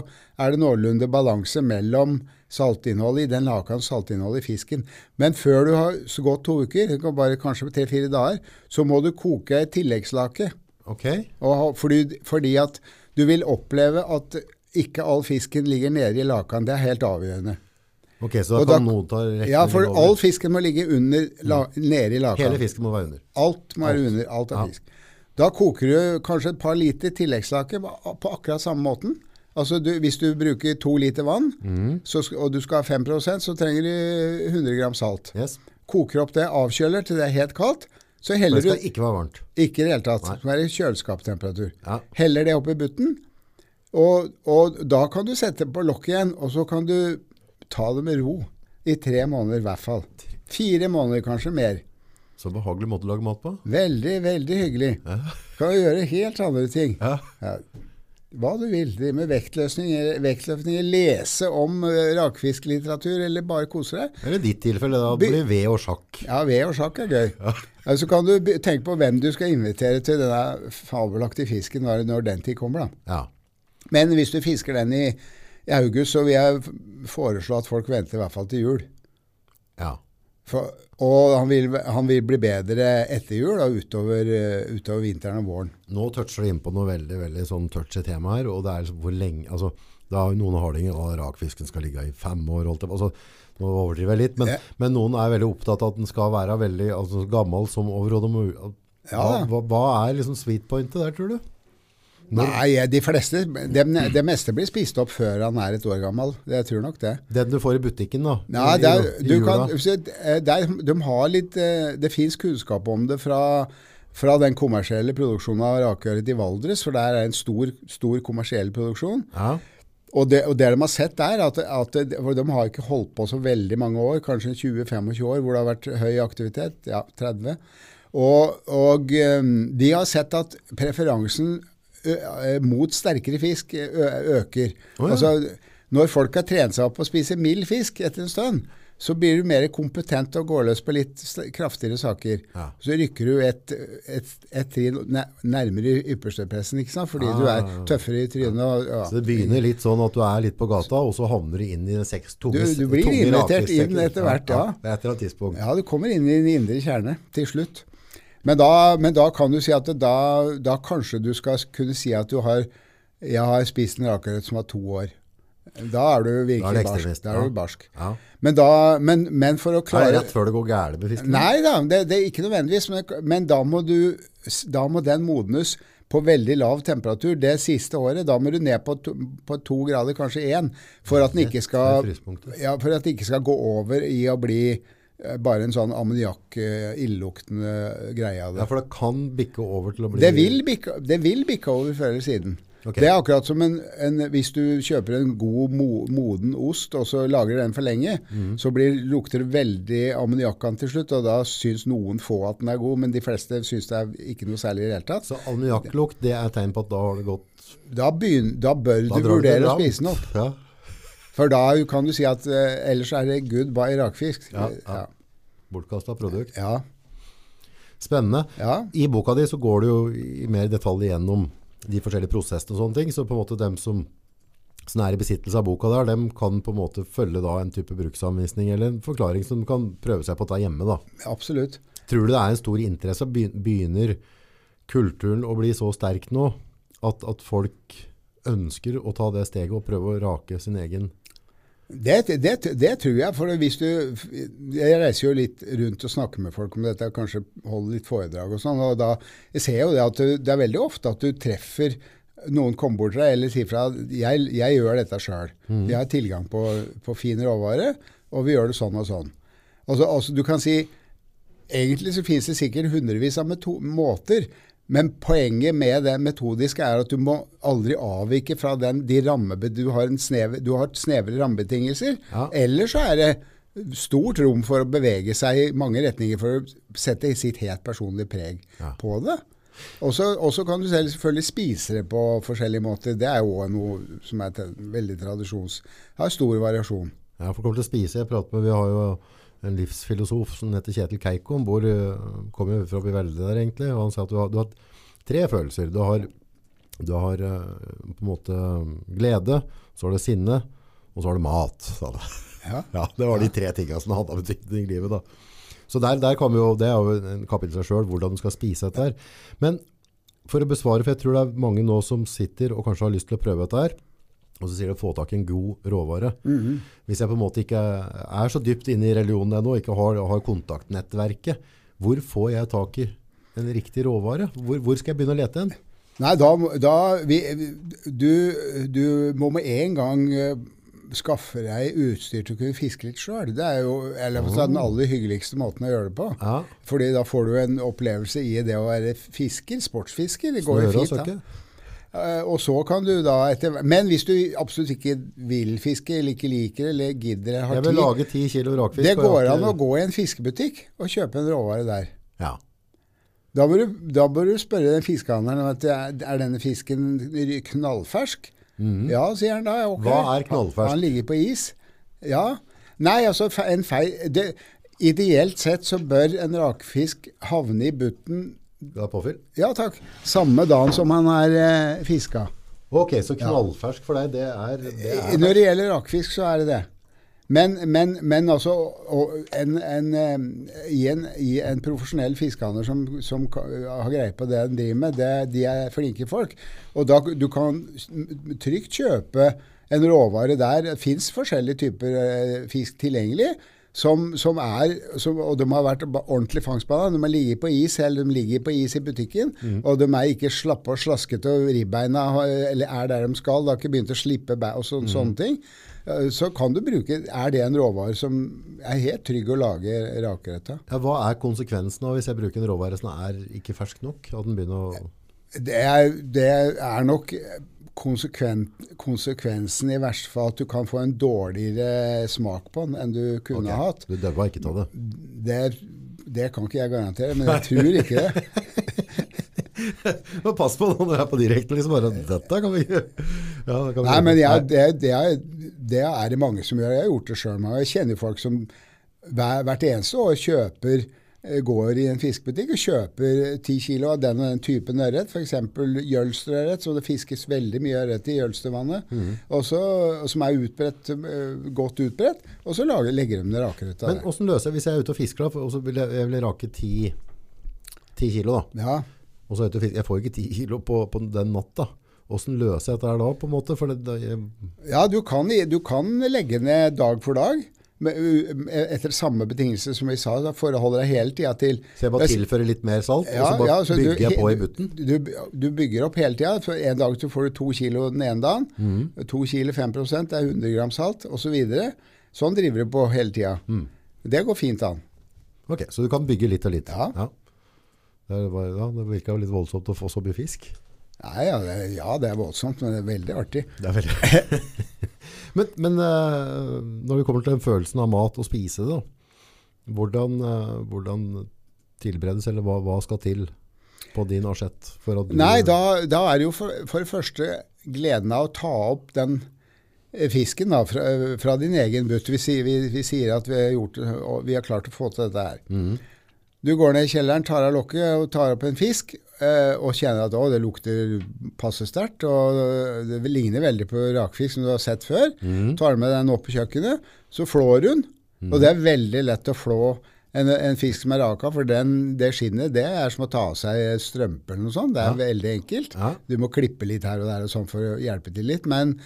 er det noenlunde balanse mellom saltinnholdet i den lakan saltinnholdet i fisken. Men før du har så gått to uker, bare kanskje tre-fire dager, så må du koke et tilleggslake. Ok. Og fordi, fordi at du vil oppleve at ikke all fisken ligger nede i lakan. Det er helt avgjørende. Ok, så da kan noen ta rekken Ja, for over. all fisken må ligge under, la, nede i lakan. Hele fisken må være under. Alt må være under. Alt er Ja. fisk. Da koker du kanskje et par liter tilleggslake på akkurat samme måten. Altså du, Hvis du bruker to liter vann, mm. så, og du skal ha 5% så trenger du 100 gram salt. Yes. Koker opp det, avkjøler til det er helt kaldt. Så Men du det skal ikke være varmt. Ikke i det hele tatt. Det skal være kjøleskapstemperatur. Ja. Heller det opp i butten, og, og da kan du sette på lokket igjen, og så kan du ta det med ro. I tre måneder i hvert fall. Fire måneder, kanskje mer. Så behagelig måte å lage mat på. Veldig, veldig hyggelig. Ja. Kan du gjøre helt andre ting. Ja. Ja. Hva du vil. Drive med vektløsninger, vektløsninger, lese om uh, rakfisklitteratur, eller bare kose deg. Eller i ditt tilfelle, da blir ved og sjakk. Ja, ved og sjakk er gøy. Ja, så kan du tenke på hvem du skal invitere til denne fabelaktige fisken når, den tid kommer. da. Ja. Men hvis du fisker den i, i august, så vil jeg foreslå at folk venter i hvert fall til jul. ja. For, og han vil, han vil bli bedre etter jul da, utover, eh, utover vinteren og våren. Nå toucher du inn på noe veldig veldig sånn touchy tema her, og det er hvor lenge altså, har noen hardinger at rakfisken skal ligge i fem år. Holdt det, altså, nå overdriver jeg litt, men, Ja. men noen er veldig opptatt av at den skal være veldig altså, gammel som overhodet mulig. Hva, Ja. hva, hva er liksom sweet pointet der, tror du? Nei, de fleste det, det meste blir spist opp før han er et år gammel. Det, jeg tror nok det. Den du får i butikken, da? Nei, i- det, er, i du jula. kan, eh, der, de har litt, eh, det fins kunnskap om det fra, fra den kommersielle produksjonen av rakeørret i Valdres, for der er en stor, stor kommersiell produksjon. Ja. Og det, og det de har sett der, at, at de har ikke holdt på så veldig mange år, kanskje 20-25 år, hvor det har vært høy aktivitet, ja, 30. Og, og eh, de har sett at preferansen mot sterkere fisk øker. Oh, ja. Altså, når folk har trent seg opp på å spise mild fisk etter en stund, så blir du mer kompetent og går løs på litt kraftigere saker. Ja. Så rykker du et, et, et trinn næ- nærmere ypperstepressen, ikke sant? fordi Ah, du er tøffere i trynet. Og, ja. Så det begynner litt sånn at du er litt på gata, og så havner du inn i den seks tunge Du- du blir tunge invitert rakfisksteker. inn etter hvert, ja. Det er et tidspunkt. Ja, du kommer inn i den indre kjerne til slutt. Men da, men da kan du si at da, da kanskje du skal kunne si at du har Jeg har spist en rakerøtt som var to år. Da er du Da er virkelig barsk. Da er du barsk. Ja. Men, da, men, men for å Det er klare rett før det går gærent med fisken. Nei da, det, det er ikke nødvendigvis. Men, men da, må du, da må den modnes på veldig lav temperatur det siste året. Da må du ned på to, på to grader, kanskje én, for at den ikke skal ja, for at den ikke skal gå over i å bli eh, bare en sånn ammoniakk, eh, greie av Ja, det. for det kan bikke over til å bli Det vil bikke, det vil bikke over før eller siden. Ok. Det er akkurat som en, en, hvis du kjøper en god mo, moden ost, og så lager den for lenge, mm. så blir, lukter det veldig ammoniakkan til slutt, og da syns noen få at den er god, men de fleste syns det er ikke noe særlig i det hele tatt. Så ammoniakklukt, det er tegn på at da har det gått Da, begyn, da bør Da du vurdere å spise den opp. Ja. For da kan du si at uh, ellers er det goodbye rakfisk. Ja, ja. Bortkasta produkt. ja. Spennende. ja. I boka di så går du jo i mer detalj gjennom de forskjellige prosessene og sånne ting, så på en måte dem som, som er i besittelse av boka der, dem kan på en måte følge da en type bruksanvisning eller en forklaring som kan prøve seg på ta hjemme da. Absolutt. Tror du det er en stor interesse? Be- Begynner kulturen å bli så sterk nå at, at folk ønsker å ta det steget og prøve å rake sin egen Det, det, det tror jeg. For hvis du Jeg reiser jo litt rundt og snakker med folk om dette, kanskje holder litt foredrag og sånn. og da, Jeg ser jo det at du, det er veldig ofte at du treffer noen kommer bort til deg eller sier fra jeg, jeg gjør dette sjøl. Jeg har tilgang på, på fin råvare, og vi gjør det sånn og sånn. Altså, altså du kan si Egentlig så finnes det sikkert hundrevis av måter, Men poenget med det metodiske er at du må aldri avvike fra den, de ramme, du, har en snev, du har snevre rammebetingelser. Ja. Eller så er det stort rom for å bevege seg i mange retninger for å sette sitt helt personlige preg Ja. på det. Og så kan du selv selvfølgelig spise det på forskjellige måter. Det er jo noe som er veldig tradisjons... Har stor variasjon. Ja, for kommer til å spise. Jeg prater med, vi har jo en livsfilosof som heter Kjetil Keiko. Han bor, eh, kommer jo fra Bivelde der egentlig, og han sa at du har, du har tre følelser. Du har, du har eh, på en måte glede, så har du sinne, og så har du mat. Sa det. Ja. Ja, det var de tre tingene som hadde betydning i livet da. Så der, der vi jo, det er jo en kapittel seg selv, hvordan du skal spise dette her. Men for å besvare, for jeg tror det er mange nå som sitter og kanskje har lyst til å prøve dette her, og så sier de få tak i en god råvare. Hvis jeg på en måte ikke er så dypt inne i religionen ennå, ikke har, har kontaktnettverket, hvor får jeg tak i en riktig råvare? Hvor, hvor skal jeg begynne å lete hen? Nei, da, da vi, du, du må med en gang eh, skaffe deg utstyr til å kunne fiske litt sjøl. Det er jo eller, for den aller hyggeligste måten å gjøre det på. Ja, Fordi da får du en opplevelse i det å være fisker, sportsfisker. Det går jo fint, da. Eh, Og så kan du da etter Men hvis du absolutt ikke vil fiske, eller ikke liker eller gidder har Jeg vil tid lage ti kilo rakfisk. Det går an å gå i en fiskebutikk og kjøpe en råvare der. Ja. Da bør, du, da bør du spørre den fiskehandleren om er, denne fisken knallfersk. Ja, sier han da. ok. Mhm. Hva er knallfersk? Han, han ligger på is. Ja. Nei, altså en feil det, Ideelt sett så bør en rakfisk havne i butten Er påfyll. ja takk, samme dagen som han er eh, fiska. Ok, så knallfersk for deg, det er, det er Når det gjelder rakfisk, så er det det. Men, men, men altså en, en, eh, i, en, I en profesjonell fiskehandler som, som har greie på det de driver med, det, de er flinke folk. Og da, du kan trygt kjøpe en råvare der. Det fins forskjellige typer eh, fisk tilgjengelig. Som, som er, som, og de har vært ordentlig fangstbana. De har ligget på is, eller de ligger på is i butikken. Og de er ikke slappe og slaskete, og ribbeina eller er der de skal. De har ikke begynt å slippe bæ og sånn- sånne ting. Så kan du bruke Er det en råvare som er helt trygg å lage rakerett av? Ja, hva er konsekvensen av hvis jeg bruker en råvare som er ikke fersk nok? At den begynner å... Det er, det er nok konsekvensen i verste fall at du kan få en dårligere smak på den enn du kunne okay. ha hatt. Du døva ikke av det. Det, det kan ikke jeg garantere, men jeg tror ikke det. Men pass på når du er på direkte, liksom bare, dette kan vi gjøre. Ja, det kan vi Nei, men jeg, det, det, er, det er det mange som gjør. Jeg har gjort det sjøl. Jeg kjenner folk som hver, hvert eneste år kjøper går i en fiskebutikk og kjøper 10 kilo av den og den typen ørret, f.eks. jølsterørret, så det fiskes veldig mye ørret i Jølstervannet, Mm. som er utbredt, eh, godt utbredt, og så lager, legger de ned rakerett av Men det. hvordan løser jeg hvis jeg er ute og fisker, da, og så vil jeg, jeg vil rake 10, 10 kilo da, Ja. og så jeg jeg får ikke 10 kilo på, på den natta. Hvordan løser jeg dette her da, på en måte? Det, det, jeg, Ja, du kan, du kan legge ned dag for dag. U- Etter samme betingelser som vi sa, da forholder deg hele tida til så jeg bare tilfører litt mer salt, og så bare ja, så bygger du- jeg på i butten? Du, du bygger opp hele tida. En dag så får du to kilo den ene dagen. Mm. To kilo 5 det er 100 gram salt, osv. Så videre. sånn driver du på hele tida. Mm. Det går fint an. Ok, så du kan bygge litt og litt. Ja. Det, er ja, det virka jo litt voldsomt å få så mye fisk. Nei, ja, det, ja, det er voldsomt, men det er veldig artig. Det er veldig... men men eh, når det kommer til den følelsen av mat og spise det, da, hvordan, eh, hvordan tilberedes, eller hva, hva skal til på din asjett? For at du, Nei, da, da er det jo for, for det første gleden av å ta opp den eh, fisken da, fra, fra din egen butt. Vi, vi, vi sier at vi har, gjort, vi har klart å få til dette her. Mhm. Du går ned i kjelleren, tar av lokket og tar opp en fisk, eh, og kjenner at å, det lukter passe sterkt, og det ligner veldig på rakfisk som du har sett før. Mm. Tar med den opp på kjøkkenet, så flår hun, og det er veldig lett å flå en, en fisk som er raka, for den, det skinnet, det er som å ta av seg strømper eller noe sånt. Det er Ja. veldig enkelt. Ja. Du må klippe litt her og der og sånn for å hjelpe til litt, men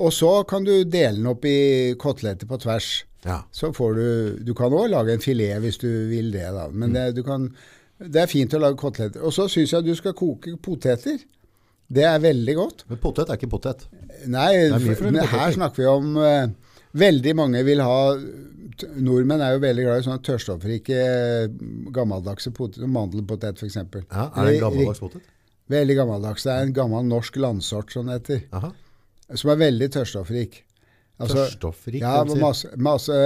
og så kan du dele den opp i koteletter på tvers. Ja. Så får du Du kan òg lage en filet hvis du vil det, da. Men det, du kan, det er fint å lage koteletter. Og så syns jeg du skal koke poteter. Det er veldig godt. Men potet er ikke potet. Nei, men her snakker vi om uh, Veldig mange vil ha Nordmenn er jo veldig glad i sånne tørrstoffrike, gammeldagse poteter. Mandelpotet, f.eks. Ja, er det en gammeldags potet? Veldig gammeldags. Det er en gammel norsk landsort, som det heter. Aha. Som er veldig tørrstoffrik. Altså, Tørrstoffrik, Ja, masse, masse,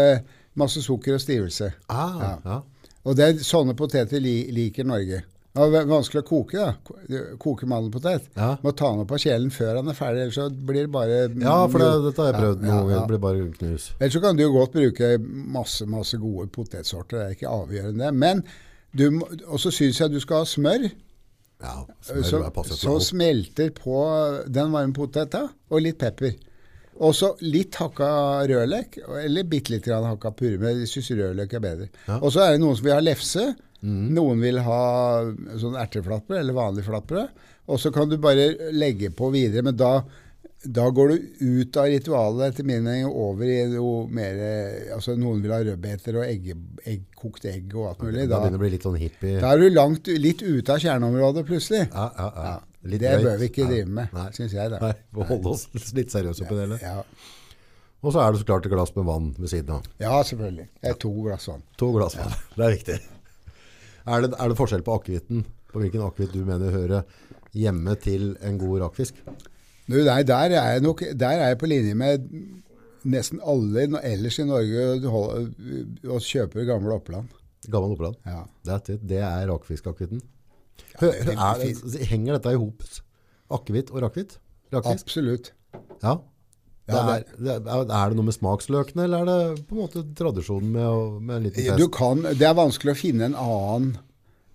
masse sukker og stivelse. Ah, Ja. ja. Og det er sånne poteter li, liker Norge. Det er vanskelig å koke, da. Ko- Koke mandelpotet. Ja. Må ta den opp av kjelen før den er ferdig, ellers så blir det bare ja, for det, dette har jeg prøvd noen ja, ganger. ja. Det blir bare knus. Ellers så kan du jo godt bruke masse, masse gode potetsorter. Det er ikke avgjørende. Men du og så syns jeg du skal ha smør Ja, smør så, alt. smelter på den varme poteta, og litt pepper. Og så litt hakka rødløk, eller bitte litt grann hakka purre. Men jeg syns rødløk er bedre. Ja. Og så er det noen som vil ha lefse. Mm. Noen vil ha sånn erteflatbrød eller vanlig flatbrød. Og så kan du bare legge på videre. Men da, da går du ut av ritualet etter min mening over i noe mer altså Noen vil ha rødbeter og egg, egg, kokt egg og alt mulig. Da Da, begynner det å bli litt sånn hippie. da er du langt, litt ute av kjerneområdet plutselig. Ja, ja, ja. Ja, det bør vi ikke drive med, syns jeg. da. Nei, vi må holde oss litt seriøse oppi det hele. Ja, Og så er det så klart et glass med vann ved siden av. ja selvfølgelig. Det er to glass vann. To glass vann. Det er viktig. Er det, er det forskjell på akevitten? På hvilken akevitt du mener hører hjemme til en god rakfisk? Du, nei, der er jeg nok der er jeg på linje med nesten alle ellers i Norge og kjøper gamle Oppland. Gammel Oppland. Ja. Det er rakfiskakevitten. Det er det- henger dette i hop? Akevitt og rakfitt? Absolutt. Ja. Det Ja, er, det er, er det noe med smaksløkene, eller er det på en måte tradisjonen med, å, med en liten fest? Du kan, det er vanskelig å finne en annen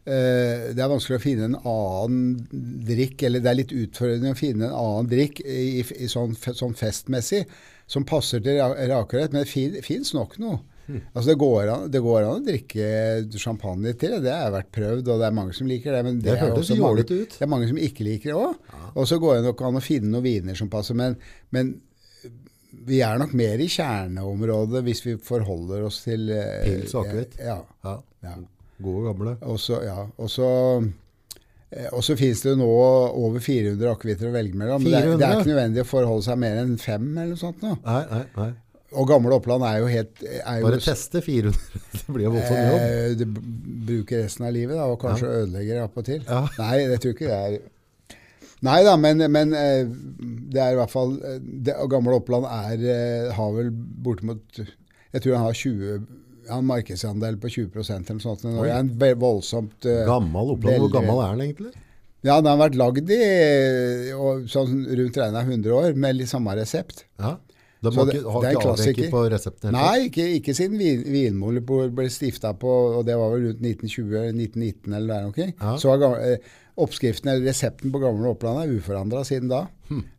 eh, det er vanskelig å finne en annen drikk, eller det er litt utfordrende å finne en annen drikk i, i sånn, sånn festmessig som passer til ra- rakerett, men det fin, fins nok noe. Altså det, går an, det går an å drikke champagne til det, har vært prøvd, og det er mange som liker det. Men det, Det er også mange, ut. det er mange som ikke liker det òg. Og så går det nok an å finne noen viner som passer, men, men vi er nok mer i kjerneområdet hvis vi forholder oss til eh, Pils og akevitt. Ja. Ja. ja. Gode gamle. Og så, ja. Og så, eh, og så finnes det jo nå over 400 akevitter å velge mellom. Men det, er- det er ikke nødvendig å forholde seg mer enn fem eller noe sånt nå. Nei, nei, nei. Og gamle Oppland er jo helt er jo, Bare teste 400. Det blir jo voldsomt jobb. eh, det bruker resten av livet da, og kanskje ødelegger appåtil. Ja. Nei, det tror ikke det er Nei da, men, men eh, det er i hvert fall eh, det, Gamle Oppland er, har vel bortimot Jeg tror han har 20 han markedsandel på 20 eller noe sånt. Det er en voldsomt Gammel Oppland. Hvor gammel er den egentlig? Ja, den har vært lagd i og, sånn rundt regna 100 år, med litt samme resept. Ja. De har det- ikke, har det er ikke avveket på resepten? Nei, ikke, ikke siden vin, Vinmonopolet ble stifta på og det var vel rundt 1920-1919 eller der omkring. Ja. Så har eh, oppskriften eller resepten på Gamle Oppland er uforandra siden da.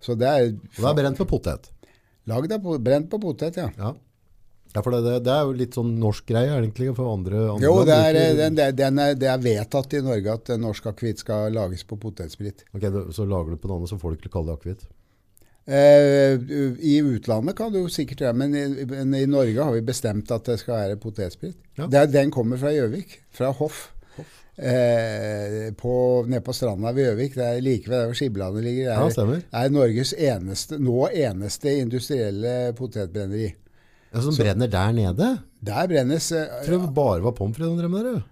Så det er, Og det er brent på potet. lagd av brent på potet, ja. Ja. ja for det, det, er jo litt sånn norsk greie egentlig for andre, andre Jo, det er, eh, den, den er, det er vedtatt i Norge at norsk akevitt skal lages på potetsprit. Ok, Så lager du på en annen så får du ikke kalle det akevitt. Eh, I utlandet kan du sikkert gjøre, men, i- men i Norge har vi bestemt at det skal være potetsprit. Ja. Det er, den kommer fra Gjøvik, fra Hoff. Eh, på, nede på stranda ved Gjøvik, det er like ved der hvor Skiblandet ligger. Ja, Det stemmer. er, er Norges eneste, nå eneste industrielle potetbrenneri. Ja, som brenner der nede? Der brennes eh, tror det bare var pommes frites de drev med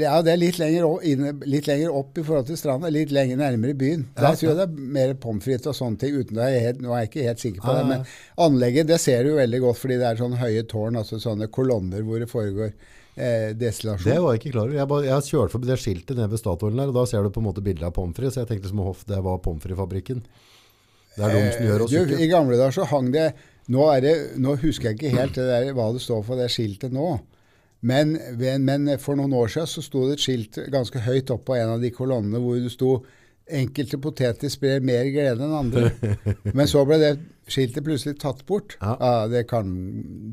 Ja, det er litt lenger, opp, litt lenger opp i forhold til stranda, litt lenger nærmere byen. Der tror jeg det er mer pommes frites og sånne ting. Uten det er helt, nå er jeg ikke helt sikker på det. ja. Men anlegget det ser du jo veldig godt, fordi det er sånne høye tårn, altså sånne kolonner hvor det foregår eh, destillasjon. Det var jeg ikke klar over. Jeg, bare, jeg kjørte forbi det skiltet nede ved Statoilen der, og da ser du på en måte bildet av pommes frites. Jeg tenkte som hoff, det var pommes frites-fabrikken. Det er de som gjør oss Eh, I gamle dager så hang det nå, det nå husker jeg ikke helt det der, hva det står for det skiltet nå. Men, men, for noen år siden så sto det et skilt ganske høyt opp på en av de kolonnene hvor det sto Enkelte poteter sprer mer glede enn andre. Men så ble det skiltet plutselig tatt bort. Ja. det, kan,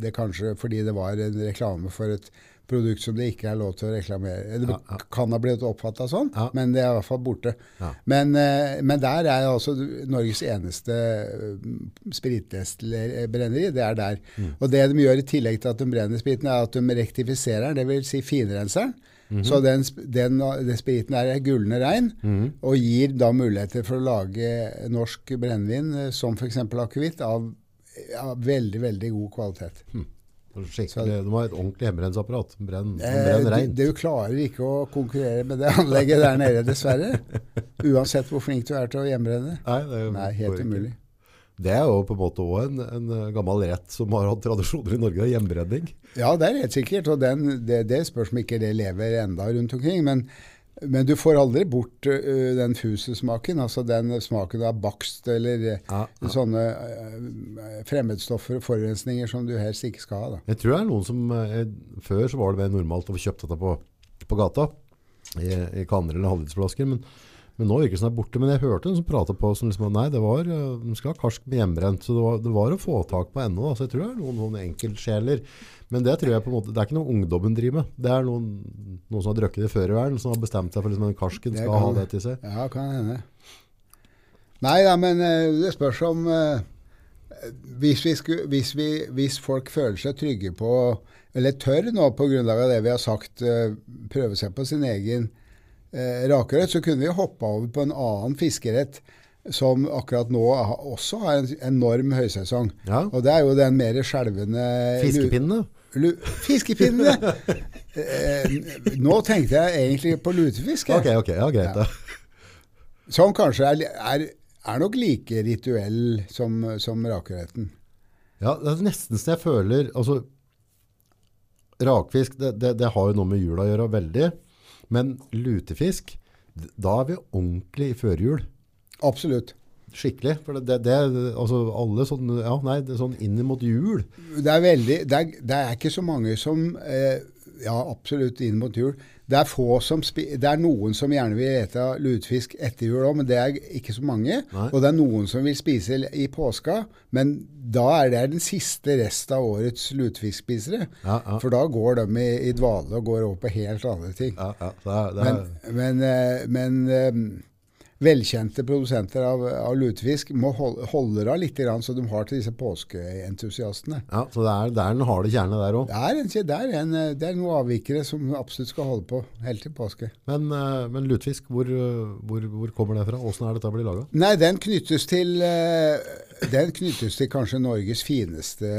det kanskje fordi det var en reklame for et produkt som det ikke er lov til å reklamere. Det Ja, ja. kan ha blitt oppfatta sånn, Ja. men det er i hvert fall borte. Men, eh, men der er altså Norges eneste eh. Det er der. Og det de gjør i tillegg til at de brenner spriten, er at de rektifiserer den, dvs. Si finrenser -hmm. Så den, den, den spriten er gullende rein, og gir da muligheter for å lage norsk brennevin, eh, som f.eks. akevitt, av av, veldig, veldig god kvalitet. Skikkelig, de har et ordentlig hjemmerenseapparat. Brenn, Eh, brenn du, reint. du klarer ikke å konkurrere med det anlegget der nede, dessverre. Uansett hvor flink du er til å hjemmebrenne. Nei, det er Nei, helt umulig. Det er jo på en måte også en, en eh, gammel rett som har hatt tradisjoner i Norge, hjemmebrenning. Ja, det er helt sikkert. Og den, det, det spørs om ikke det lever enda rundt omkring. Men, men du får aldri bort uh, den fusesmaken. Altså den smaken av bakst eller Ja, ja. sånne uh, fremmedstoffer og forurensninger som du helst ikke skal ha. Da. Jeg tror det er noen som uh, Før så var det mer normalt å få kjøpt dette på, på gata i, i kanner eller halvlitersflasker, men, men nå virker det som det er borte. Men jeg hørte en som pratet på som liksom, nei, det var, eh, de skal ha karsk med hjemmebrent, så det var, det var å få tak på ennå. Så jeg tror det er noen, noen enkeltsjeler. Men det tror jeg på en måte, det er ikke noe ungdommen driver med. Det er noen, noen som har drukket det før i verden, som har bestemt seg for liksom, at karsken skal kan- ha det til seg. Ja, kan hende. Nei da, men det spørs om ø, hvis, vi sku, hvis, vi, hvis folk føler seg trygge på, eller tør nå på grunnlag av det vi har sagt, prøve seg på sin egen eh, rakerett, så kunne vi hoppa over på en annen fiskerett som akkurat nå også har en enorm høysesong. Ja. Og det er jo den mer skjelvende Fiskepinnene. Fiskepinnene! eh, nå tenkte jeg egentlig på lutefisk. Ok, ok, ja, greit Ja. Som kanskje er, er, er nok like rituell som, som rakeretten. Ja, det er nesten så jeg føler, altså, rakfisk, det, det, det har jo noe med jula å gjøre veldig, men lutefisk, da er vi ordentlig i førjul. Absolutt. Skikkelig, for det, det, altså alle sånn, ja, nei, det er sånn inn mot jul. Det er, veldig, det er, det er ikke så mange som eh, Ja, absolutt inn mot jul. Det er, få som spi, det er noen som gjerne vil ete lutefisk etter jul òg, men det er ikke så mange. Nei. Og det er noen som vil spise i påska, men da er det den siste rest av årets lutefiskspisere. Ja, ja. For da går de i, i dvale og går over på helt andre ting. Ja, ja, det er, det er, Men, men, eh, men eh, velkjente produsenter av, av lutefisk må holde, holde av litt, grann, så de har til disse påskeentusiastene. ja, så det er, det er den harde kjerne der også. Det det, er noen avvikere som absolutt skal holde på helt til påske. Men, eh, men lutefisk, hvor, hvor, hvor kommer det fra? Hvordan er dette blitt laga? Nei, den knyttes til eh, Den knyttes til kanskje Norges fineste,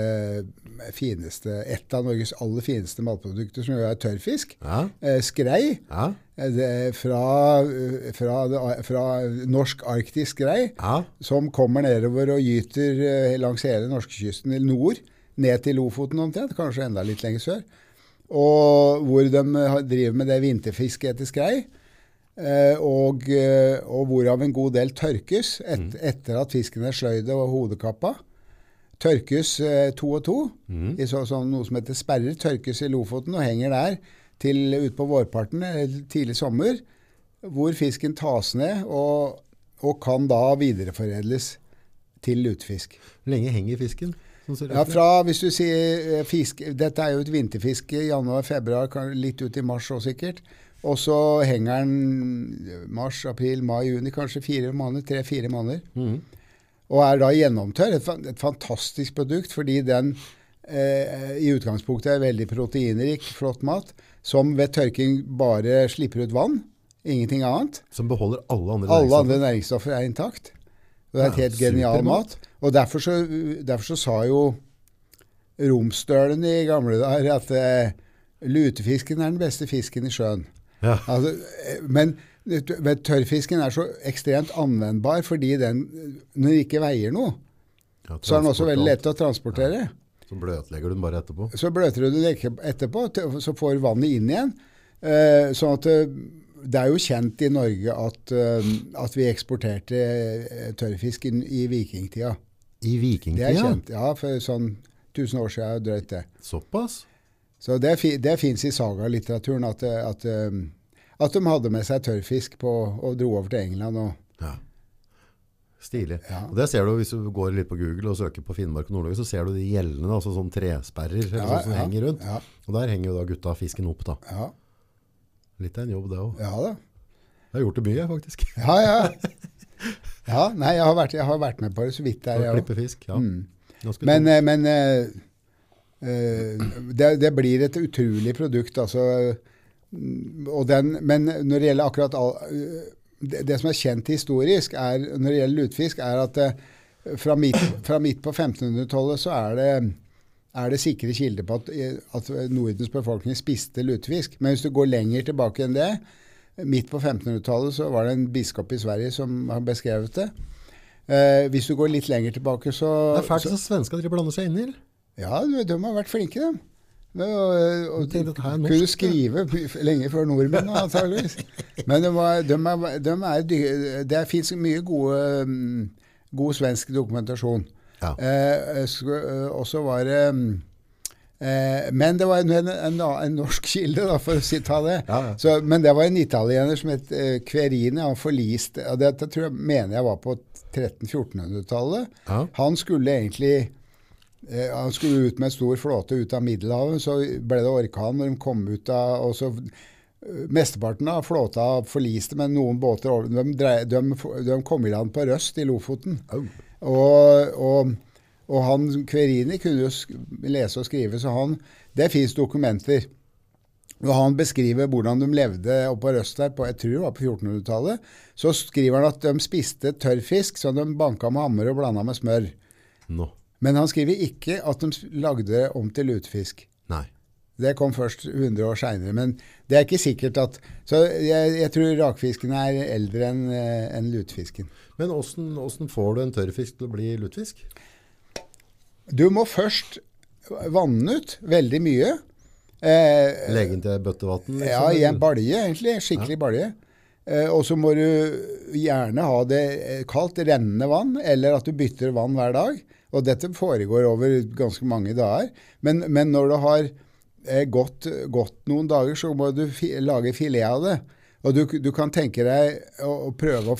fineste Et av Norges aller fineste matprodukter, som jo er tørrfisk. Ja, Eh, skrei. ja, Eh, Det, fra, eh, fra, fra norsk arktisk skrei. ja, som kommer nedover og gyter langs hele norskekysten i nord, ned til Lofoten omtrent, kanskje enda litt lenger sør. Og hvor de driver med det vinterfisket etter skrei. Og, og hvorav en god del tørkes et, etter at fisken er sløyd og hodekappa. Tørkes eh, to og to i så, sånn noe som heter sperrer. Tørkes i Lofoten og henger der til utpå vårparten eller tidlig sommer. Hvor fisken tas ned og, og kan da videreforedles til lutefisk. Hvor lenge henger fisken? Sånn Ja, fra, hvis du sier eh, fisk, Dette er jo et vinterfiske januar-februar, litt ut i mars òg sikkert. Og så henger den mars, april, mai, juni, kanskje fire måneder, tre-fire måneder. Mhm. Og er da gjennomtørr. Et, et fantastisk produkt fordi den eh, i utgangspunktet er veldig proteinrik, flott mat, som ved tørking bare slipper ut vann. Ingenting annet. Som beholder alle andre næringsstoffer? Alle andre næringsstoffer er intakt. Og det er et Ja, helt genial mat. Og derfor så, derfor så sa jo romstølene i gamle dager at eh, lutefisken er den beste fisken i sjøen. Ja. Altså, eh, men tørrfisken er så ekstremt anvendbar fordi den, når den ikke veier noe, Ja, så er den også veldig lett å transportere. Så bløtlegger du den bare etterpå. Så bløter du den etterpå, så får vannet inn igjen. Eh, sånn at eh, det er jo kjent i Norge at, eh, at vi eksporterte tørrfisk i, i vikingtida. I Det er vikingtida? kjent, ja, for sånn 1000 år siden drøyt det. Såpass? Så det, det fins i sagalitteraturen at, at, at de hadde med seg tørrfisk på, og dro over til England. Og, Ja. Stilig. Ja. Og det ser du hvis du går litt på Google og søker på Finnmark og Nord-Norge, så ser du de gjellene, altså sånn tresperrer Ja, sånn som ja, henger rundt. Og der henger jo da gutta fisken opp da. ja, Litt av en jobb det også. ja da. Jeg har gjort det mye faktisk. Ja, ja. ja nei, jeg har, vært, jeg har vært med på det så vidt der, jeg òg. klippe fisk, ja. Mm. Men, eh, men uh, uh, det, det blir et utrolig produkt, altså. Mm, den, men når det gjelder akkurat all, eh, det, det som er kjent historisk er, når det gjelder lutefisk, er at eh, fra midt, fra midt på 1500-tallet så er det, er det sikre kilder på at, at Nordens befolkning spiste lutefisk. Men hvis du går lenger tilbake enn det, midt på 1500-tallet så var det en biskop i Sverige som har beskrevet det. Eh, hvis du går litt lenger tilbake, så Det er fælt at svenskene driver og blander seg inn i. Ja, de, de har vært flinke, de. Men, og, og, norsk, kunne skrive lenge før nordmenn, antageligvis. Men det, var, de er, de er, det fins mye gode, mm, god svensk dokumentasjon. Ja. Eh, sk- eh, og så var det mm, eh, Men det var en, en, en, norsk kilde, da, for å si, ta det. Ja, ja. Så, men det var en italiener som het eh. Han forliste og Dette tror jeg, mener jeg var på 1300-1400-tallet. Ja. Han skulle egentlig eh, han skulle ut med en stor flåte ut av Middelhavet. Så ble det orkan når de kom ut av og så eh, Mesteparten av flåta forliste, men noen båter de, de, de kom i land på Røst i Lofoten. Oh. Og, og, og han Kverini kunne jo lese og skrive, så han Det fins dokumenter. Og han beskriver hvordan de levde oppe på Røst der på jeg tror det var på 1400-tallet. Så skriver han at de spiste tørrfisk som de banka med hammer og blanda med smør. Nå. Men han skriver ikke at de lagde det om til lutefisk. Nei. Det kom først 100 år seinere. Men det er ikke sikkert at Så jeg, jeg tror rakfisken er eldre enn en lutefisken. Men åssen får du en tørrfisk til å bli lutefisk? Du må først vanne ut veldig mye. Eh, Legge den til bøttevann? Liksom, Ja, i en balje, egentlig. Skikkelig balje. Eh, og så må du gjerne ha det eh, kaldt, rennende vann, eller at du bytter vann hver dag. Og dette foregår over ganske mange dager. Men, men når det har eh, gått, gått noen dager, så må du fi, lage filet av det. Og du, du kan tenke deg å, å prøve å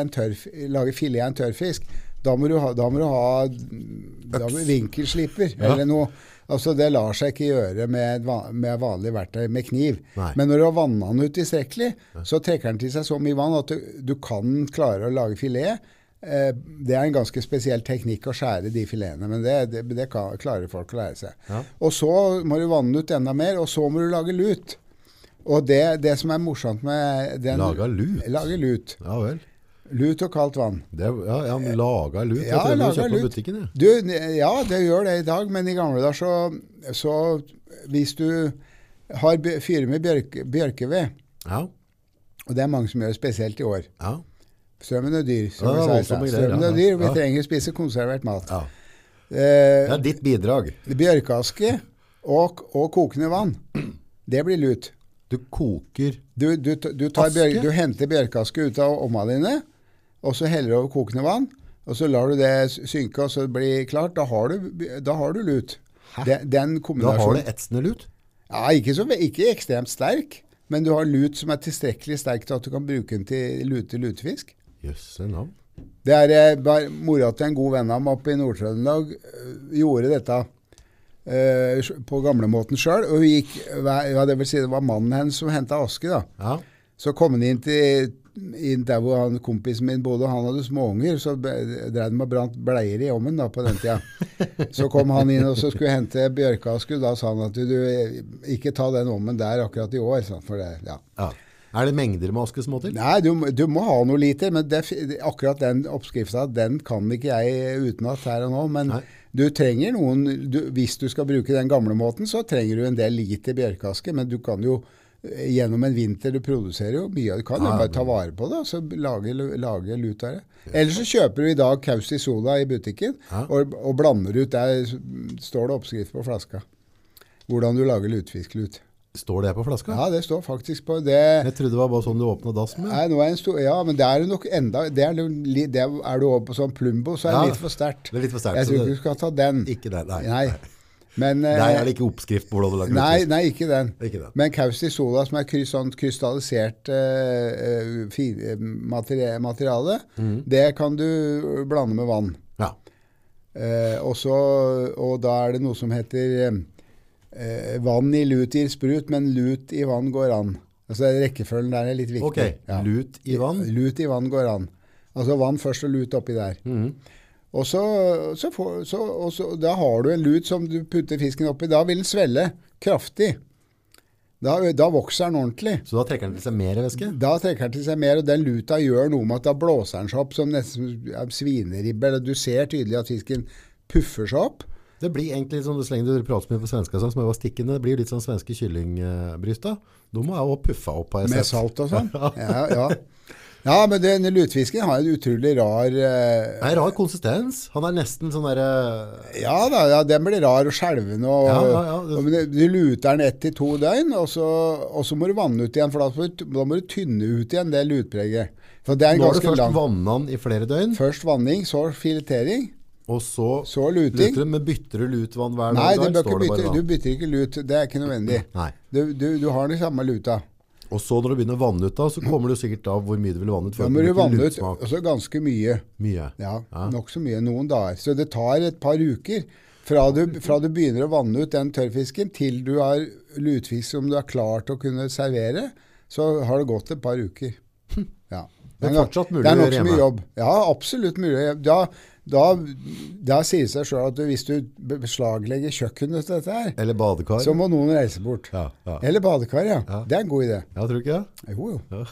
en tørr, lage filet av en tørrfisk. Da må du ha, da må du ha da må, vinkelsliper Ja. eller noe. Altså Det lar seg ikke gjøre med, med vanlig verktøy, med kniv. Nei. Men når du har vanna den ut tilstrekkelig, så trekker den til seg så mye vann at du, du kan klare å lage filet. Eh, det er en ganske spesiell teknikk å skjære de filetene, men det, det, det kan, klarer folk å lære seg. Ja. Og så må du vanne ut enda mer, og så må du lage lut. Og det, det som er morsomt med den Lage lut? Lage lut. Ja vel. Lut og kaldt vann. Det, ja, ja, men laga lut? Ja, jeg laga lut. butikken. Ja. Du, ja, det gjør det i dag, men i gamle dager så, så Hvis du har fyrer med bjørk, bjørkeved, Ja. og det er mange som gjør det spesielt i år ja. Strømmen er dyr. som Ja, vi sa Strømmen er dyr, og vi ja. trenger å spise konservert mat. ja. Eh, Det er ditt bidrag. bjørkeaske og, og kokende vann, det blir lut. Du koker Du, du, du, tar Aske? bjør, du henter bjørkeaske ut av omma dine, og så heller du over kokende vann. Og så lar du det synke, og så blir klart. Da har du, da har du lut. Den, den Da har du etsende lut. Ja, ikke, så, ikke ekstremt sterk, men du har lut som er tilstrekkelig sterk til at du kan bruke den til lute lutefisk. Jøsse navn. Det er eh, bare Mora til en god venn av meg oppe i Nord-Trøndelag eh, gjorde dette eh, på gamlemåten sjøl. Og hun gikk, ja, det vil si det var mannen hennes som henta aske. da. Ja. Så kom han inn, til, inn der hvor han, kompisen min bodde, han hadde småunger. Så drev de og brant bleier i ommen da, på den tida. Så kom han inn og så skulle hente bjørkeaske. Da sa han at du, du ikke ta den ommen der akkurat i år. sant, For det, ja. ja. Er det mengder med aske som må til? Nei, du, du må ha noe liter, men det, akkurat den oppskrifta den kan ikke jeg utenat her og nå. Men Nei. du trenger noen du, Hvis du skal bruke den gamle måten, så trenger du en del liter bjørkeaske. Men du kan jo eh, gjennom en vinter Du produserer jo mye. Du kan jo bare ta vare på det og så lage, lage lut av det. Eller så kjøper du i dag Kausi Soda i butikken og, og blander ut. Der står det oppskrift på flaska. Hvordan du lager lutfisklut. Står det på flaska? Ja, det står faktisk på det. Jeg trodde det var bare sånn du åpna dass med. Nei, nå er en stor, ja, men det er nok enda det er, det er, er du over på sånn Plumbo, så er Ja, det litt for sterkt, Jeg tror ikke du skal ta den. Ikke den, nei. Nei. Men, nei, er det ikke oppskrift på hvordan du lager nei, nei, ikke den. Ikke den. Men Kausti Sola, som er sånn krystallisert uh, eh, fi- eh, materie, materiale, mm. det kan du blande med vann. Ja. Uh, også, og da er det noe som heter eh, vann i lut gir sprut, men lut i vann går an. Altså Rekkefølgen der er litt viktig. Ok, Ja. lut i vann. Lut i vann går an. Altså vann først og lut oppi der. Mhm. Og, så, så får, så, og så, da har du en lut som du putter fisken oppi. Da vil den svelle kraftig. Da, da vokser den ordentlig. Så da trekker den til seg mer væske? Da trekker den til seg mer, og den luta gjør noe med at da blåser den seg opp som nesten som en svineribbe. Du ser tydelig at fisken puffer seg opp. Det blir egentlig litt sånn, så lenge du prater med mye på svenska, sånn, som jeg var stikkende, det blir litt sånn svenske kyllingbrysta. De må jeg òg puffa opp, har jeg Med sett. salt og sånn. Ja, ja. ja, men den lutefisken har en utrolig rar eh, er rar konsistens. Han er nesten sånn derre Ja da, ja, den blir rar og skjelvende. Og, Ja, ja, ja, og, men du luter den ett til to døgn, og så, og så må du vanne ut igjen. For da, da må du tynne ut igjen det lutpreget. For det er en Nå har du først lang vanna den i flere døgn, Først vanning, så filetering, og så så luting. luter men bytter du lutvann hver Nei, dag? bare bytte, du bytter ikke lut. Det er ikke nødvendig. Nei. Du, du, du har den samme luta. Og så når du begynner å vanne ut da, så kommer du sikkert av hvor mye du vil vanne ut. Før at må du vanne ut også ganske mye. Mye. Ja, Ja. Nokså mye. Noen dager. Så det tar et par uker fra du, fra du begynner å vanne ut den tørrfisken, til du har lutfisk som du har klart å kunne servere, så har det gått et par uker. Ja. Det er fortsatt mulig Det er nokså mye jobb. Ja, absolutt mulig. Da, da, da sier det seg sjøl at du, hvis du beslaglegger kjøkkenet til dette her, Eller badekar. så må noen reise bort. Ja, ja. Eller badekar, ja. Ja. Det er en god idé. Ja, tror du ikke det. Jo, jo.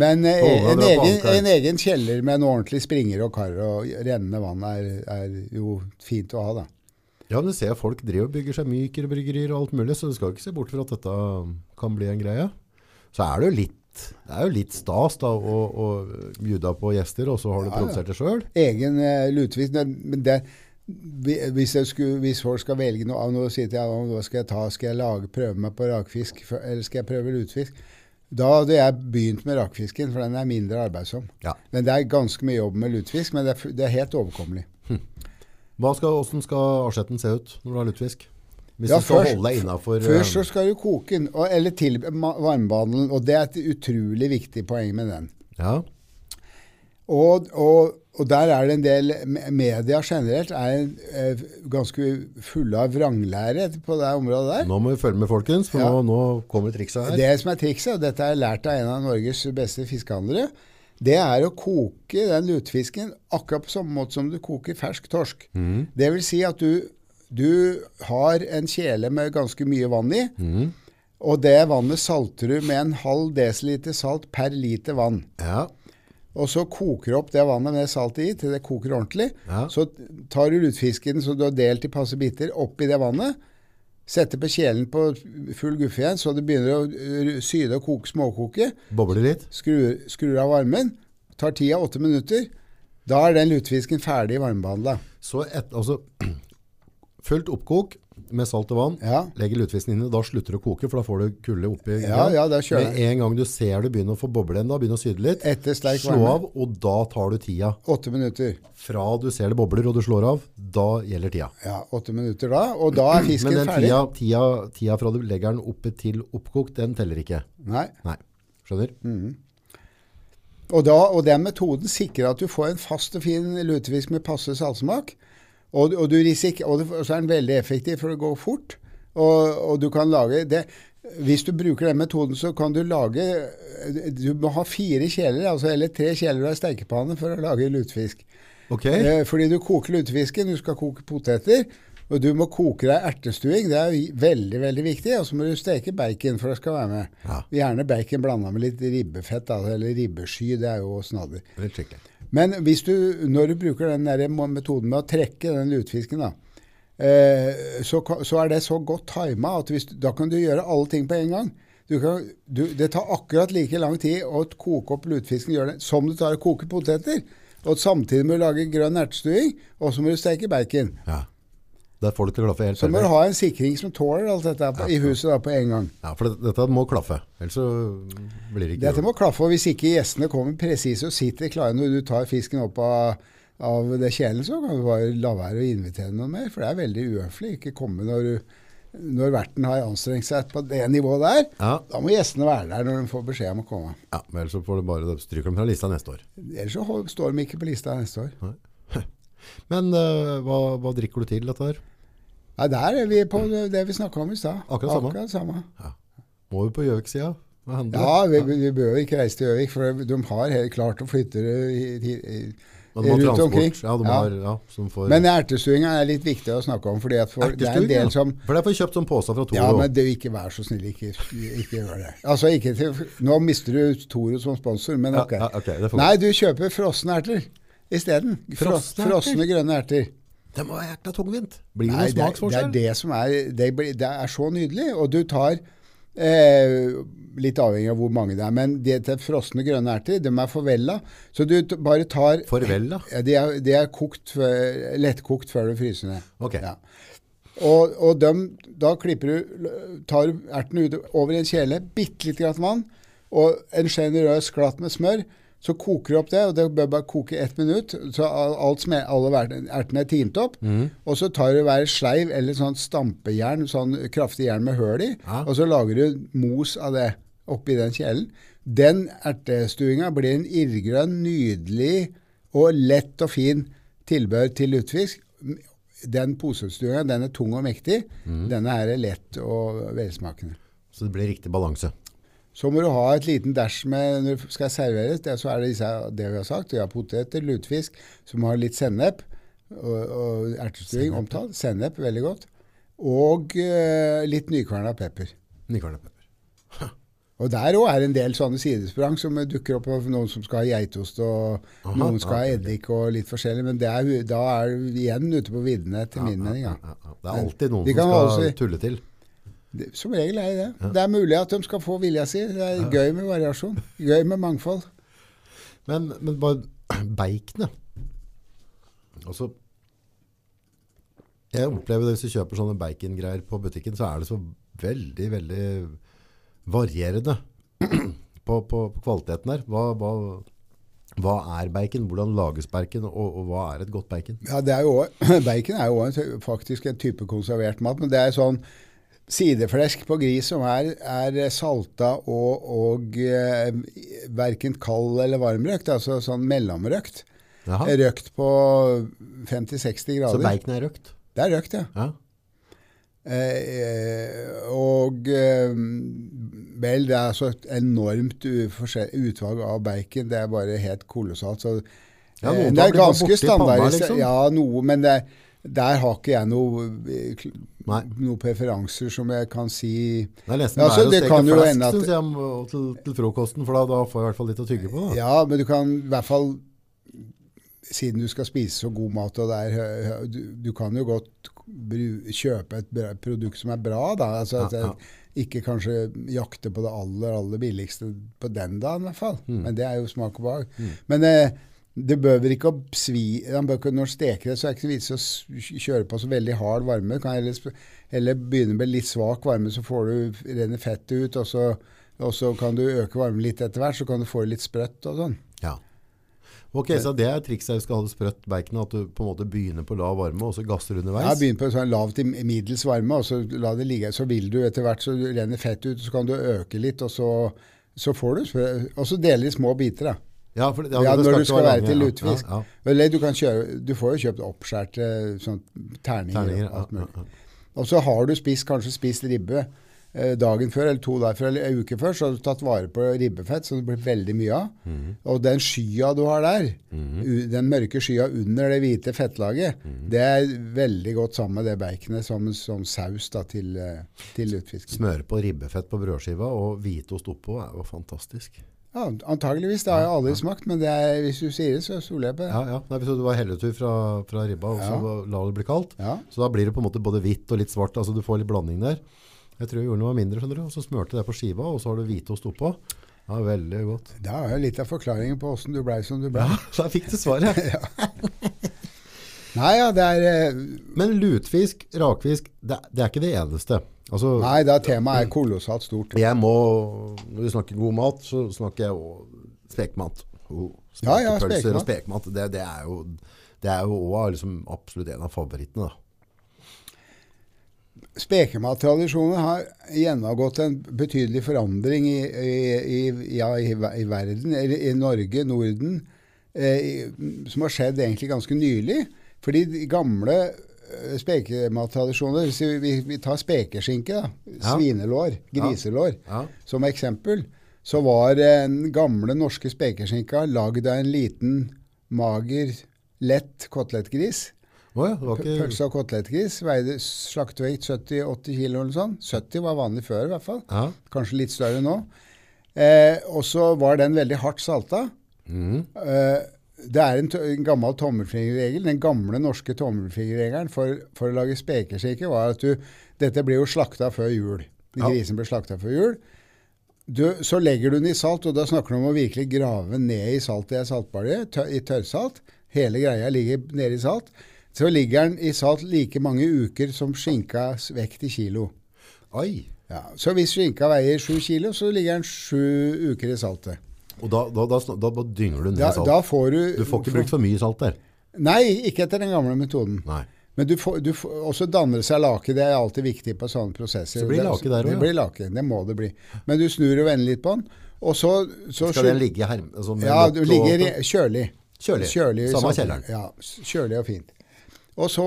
Men eh, en, egen, en egen kjeller med en ordentlig springer og kar og rennende vann er, er jo fint å ha, da. Ja, men du ser folk driver og bygger seg mykere bryggerier og alt mulig, så du skal ikke se bort fra at dette kan bli en greie. Så er det jo litt, det er jo litt stas da, å, å bjuda på gjester, og så har du Ja, produsert det selv. Egen uh, lutefisk Men det, hvis, jeg skulle, hvis folk skal velge noe av noe, sier til ja, hva skal jeg ta, skal jeg lage, prøve meg på rakfisk, eller skal jeg prøve lutefisk? Da hadde jeg begynt med rakfisken, for den er mindre arbeidsom. Ja. Men det er ganske mye jobb med lutefisk, men det er, det er helt overkommelig. Hva skal, hvordan skal asjetten se ut når du har lutefisk? Hvis Ja, du skal først- holde deg innafor Først så eh, skal du koke den, eller til varmebehandle den, og det er et utrolig viktig poeng med den. Ja, Og, og, og der er det en del Media generelt er eh, ganske fulle av vranglære på det området der. nå må vi følge med folkens, for Ja. nå, nå kommer trikset her. Det som er trikset, og dette jeg lært av en av Norges beste fiskehandlere, det er å koke den lutefisken akkurat på samme måte som du koker fersk torsk. Mm. Det vil si at du, du har en kjele med ganske mye vann i, Mm. og det vannet salter du med en halv desiliter salt per liter vann. Ja, Og så koker du opp det vannet med saltet i til det koker ordentlig. Ja. Så tar du lutefisken som du har delt i passe biter, oppi det vannet. Setter på kjelen på full guffe igjen, så det begynner å uh, syde og koke, småkoke. bobler litt. Skrur, skrur av varmen. Tar tida åtte minutter. Da er den lutefisken ferdig varmebehandla. Så et, altså, fullt oppkok med salt og vann, Ja. legger lutefisken inn, i, da slutter det å koke, for da får du kulde oppi. Ja, ja, da kjører Med en gang du ser det begynner å få boble enda, begynner å syde litt, Etter sterk slå varme. av, og da tar du tida. Åtte minutter. Fra du ser det bobler og du slår av, da gjelder tida. Ja, åtte minutter da. Og da er fisken ferdig. Men den ferdig. tida, tida, tida fra du legger den oppe til oppkokt, den teller ikke. Nei. Nei, skjønner? Mm. Og, da, og den metoden sikrer at du får en fast og fin lutefisk med passe saltsmak. Og, og, og, det, og så er den veldig effektiv for det går fort. Og, og du kan lage det Hvis du bruker den metoden, så kan du lage Du må ha fire kjeler, altså, eller tre kjeler av stekepanne for å lage lutefisk. Ok, Eh, fordi du koker lutefisken, du skal koke poteter, og du må koke deg ertestuing. Det er veldig veldig viktig. Og så må du steke bacon, for det skal være med. Ja. Gjerne bacon blanda med litt ribbefett, altså, eller ribbesky. Det er jo snadder. Men hvis du, når du bruker den der metoden med å trekke den lutefisken, da, eh, så, så er det så godt tima at hvis, da kan du gjøre alle ting på en gang. Du kan, du, det tar akkurat like lang tid å koke opp lutefisken som det tar å koke poteter. Og samtidig må du lage grønn ertestuing, og så må du steke bacon. Ja. Der får du til å klaffe helt Så må du ha en sikring som tåler alt dette på, ja. i huset da, på en gang. Ja, for det, dette må klaffe, ellers så blir det ikke Dette må klaffe, og hvis ikke gjestene kommer presise og sitter klare når du tar fisken opp av, av det kjelen, så kan du bare la være å invitere noen mer, for det er veldig uhøflig. Ikke komme når, du, når verten har anstrengt seg på det nivået der. Ja, Da må gjestene være der når de får beskjed om å komme. ja men ellers så får du bare stryke dem fra lista neste år. Ellers så står de ikke på lista neste år. Men uh, hva, hva drikker du til dette her? Nei, der er vi på det vi snakka om i stad. Akkurat samme. Akkurat samme. Må vi på Gjøvik-sida? Ja, vi, vi bør ikke reise til Gjøvik, for de har helt klart å flytte det rundt omkring. Ja, de har, ja, som får Men ertestuinga er litt viktig å snakke om, fordi for, det er en del som For det får jeg kjøpt som påse fra Toro. Ja, men det, ikke vær så snill, ikke, ikke gjør det. Altså, ikke til, nå mister du Toro som sponsor, men ok. ja, ok, det Nei, du kjøper frosne erter isteden. Fro, Frosne frosne grønne erter. Det må være jækla tungvint. Blir det noen det, er- det er det som er det, det er så nydelig. Og du tar eh, Litt avhengig av hvor mange det er, men de til frosne grønne erter, de er forvella. Så du bare tar Forvella? Ja, de er, de er kokt, lettkokt før du fryser ned. Ok. Ja. Og, og dem, da klipper du, tar ertene ut over en kjele, bitte grann vann, og en sjenerøs glatt med smør. Så koker du opp det, og det bør bare koke ett minutt, så alt som er, alle ertene er tint opp. Og så tar du hver sleiv eller sånn stampejern, sånn kraftig jern med høl i, Ja. og så lager du mos av det oppi den kjelen. Den ertestuinga blir en irrgrønn, nydelig og lett og fin tilbør til lutefisk. Den posestuinga den er tung og mektig. Denne her er lett og velsmakende. Så det blir riktig balanse. Så må du ha et liten dash med når det skal serveres. Det, så er det disse, det vi har sagt. Vi har poteter, lutefisk, som har litt sennep. Og, og ertestuing omtalt. Sennep, veldig godt. Og uh, litt nykverna pepper. Nykverna pepper. Og der òg er en del sånne sidesprang som dukker opp av noen som skal ha geitost, og Aha, noen skal ha eddik og litt forskjellig. Men det er, da er du igjen ute på viddene, etter min mening. Ja. Det er alltid noen som skal også, tulle til. Det, som regel er det det. Det er mulig at de skal få vilja si. Det er gøy med variasjon. Gøy med mangfold. Men, men bare baconet. Altså Jeg opplever det hvis du kjøper sånne bacongreier på butikken, så er det så veldig, veldig varierende på, på, på kvaliteten her. Hva, hva, hva er bacon? Hvordan lages bacon? Og, og hva er et godt bacon? Ja, det er jo Bacon er jo faktisk en type konservert mat, men det er sånn sideflesk på gris som er, er salta og, og eh, verken kald eller varmrøkt, altså sånn mellomrøkt. Jaha. Røkt på 50-60 grader. Så bacon er røkt? Det er røkt, ja. Ja. Eh, og eh, vel, det er så et enormt utvalg av bacon. Det er bare helt kolossalt. Så, Ja, eh, det er ganske standardisert. liksom. Ja, noe, men det, der har ikke jeg eh, noe preferanser som jeg kan si Det er nesten Ja, så bedre å det steke kan jo flesk at- synes jeg, til, til frokosten, for da, da får jeg i hvert fall litt å tygge på. Da. Ja, men du kan i hvert fall Siden du skal spise så god mat, og det er, hø- du, du kan jo godt bru, kjøpe et bra, produkt som er bra, da. Altså, at Ja, jeg Ikke kanskje jakte på det aller, aller billigste på den dagen, i hvert fall. Mm. Men det er jo smak og behag. Men eh, det behøver ikke å svi bør Når du steker det, så er det ikke vits å kjøre på så veldig hard varme. Du kan heller, heller begynne med litt svak varme, så får du renner fettet ut. Og så, og så kan du øke varmen litt etter hvert, så kan du få det litt sprøtt og sånn. Ja. Ok, så det er trikset du skal ha det sprøtt baconet? at du på en måte begynner på lav varme, og så gasser underveis. Ja, Begynn på sånn lav til middels varme, og så la det ligge. Så vil du etter hvert så renner fett ut, så kan du øke litt, og så, så får du sprøtt. Og så deler i små biter, da. Ja, for, Ja, ja når du skal være til lutefisk. Ja. Eller du kan kjøre Du får jo kjøpt oppskjærte sånn terninger. Terninger, og så har du spist, kanskje spist ribbe eh, dagen før, eller to dager før, eller en uke før, så har du tatt vare på ribbefett, som det blir veldig mye av. Mhm. Og den skya du har der, u- den mørke skya under det hvite fettlaget, Mhm. det er veldig godt sammen med det baconet som, som saus da, til, eh, til lutefisken. Smøre på ribbefett på brødskiva og hvitost oppå er jo fantastisk. Ja, antageligvis. Det har jeg aldri smakt, men det er, hvis du sier det, så stoler jeg på det. Ja, ja. Nei, hvis du var helletur fra, fra ribba, og så Ja. la det bli kaldt, Ja. så da blir det på en måte både hvitt og litt svart, altså du får litt blanding der. Jeg tror jeg gjorde noe mindre, skjønner du, og så smørte det på skiva, og så har du hvitost oppå. Ja, veldig godt. Det er jo litt av forklaringen på åssen du blei som du blei. Ja, så jeg fikk du svaret. Nei, ja, det er eh, Men lutfisk, rakfisk, det, det er ikke det eneste. Altså, Nei, da temaet er kolossalt stort. jeg må, når vi snakker god mat, så snakker jeg også spekmat. Oh, Ja, ja, spekepølser og spekmat. spekmat. Det, det er jo, det er jo også liksom absolutt en av favorittene da. Spekemattradisjonen har gjennomgått en betydelig forandring i, i, i, ja, i, i verden, eller i Norge, Norden, eh, som har skjedd egentlig ganske nylig. Fordi de gamle spekemattradisjoner vi, vi, tar spekeskinke, da, Ja. svinelår, griselår, Ja. som eksempel, så var den gamle norske spekeskinka lagd av en liten mager, lett kotelettgris. Oh ja, ikke Pølse og kotelettgris veide slaktevekt 70-80 kilo eller noe sånt. 70 var vanlig før i hvert fall. Ja. Kanskje litt større nå. Eh, og så var den veldig hardt salta. Mm. Eh, det er en, en gammel tommelfingerregel. Den gamle norske tommelfingerregelen for, for å lage spekeskinke var at du Dette blir jo slakta før jul. Ja. Grisen ble slakta før jul. Du, så legger du den i salt, og da snakker du om å virkelig grave ned i saltet i saltbalje, tø- i tørrsalt. Hele greia ligger nede i salt. Så ligger den i salt like mange uker som skinkas vekt i kilo. Oi. Ja, så hvis skinka veier sju kilo, så ligger den sju uker i saltet. Og da, da, da, da, dynger du ned Da, salt. får du du får ikke brukt for mye salt der. Nei, ikke etter den gamle metoden. Nei. Men du får, du får, også danner seg lake. Det er alltid viktig på sånne prosesser. Så blir lake der også, Det blir lake, det må det bli. Men du snur og vender litt på den. Og så, så Skal den ligge her? Altså Ja, du ligger i- kjølig. Kjølig. kjølig. Samme kjelleren. Ja, kjølig og fint. Og så,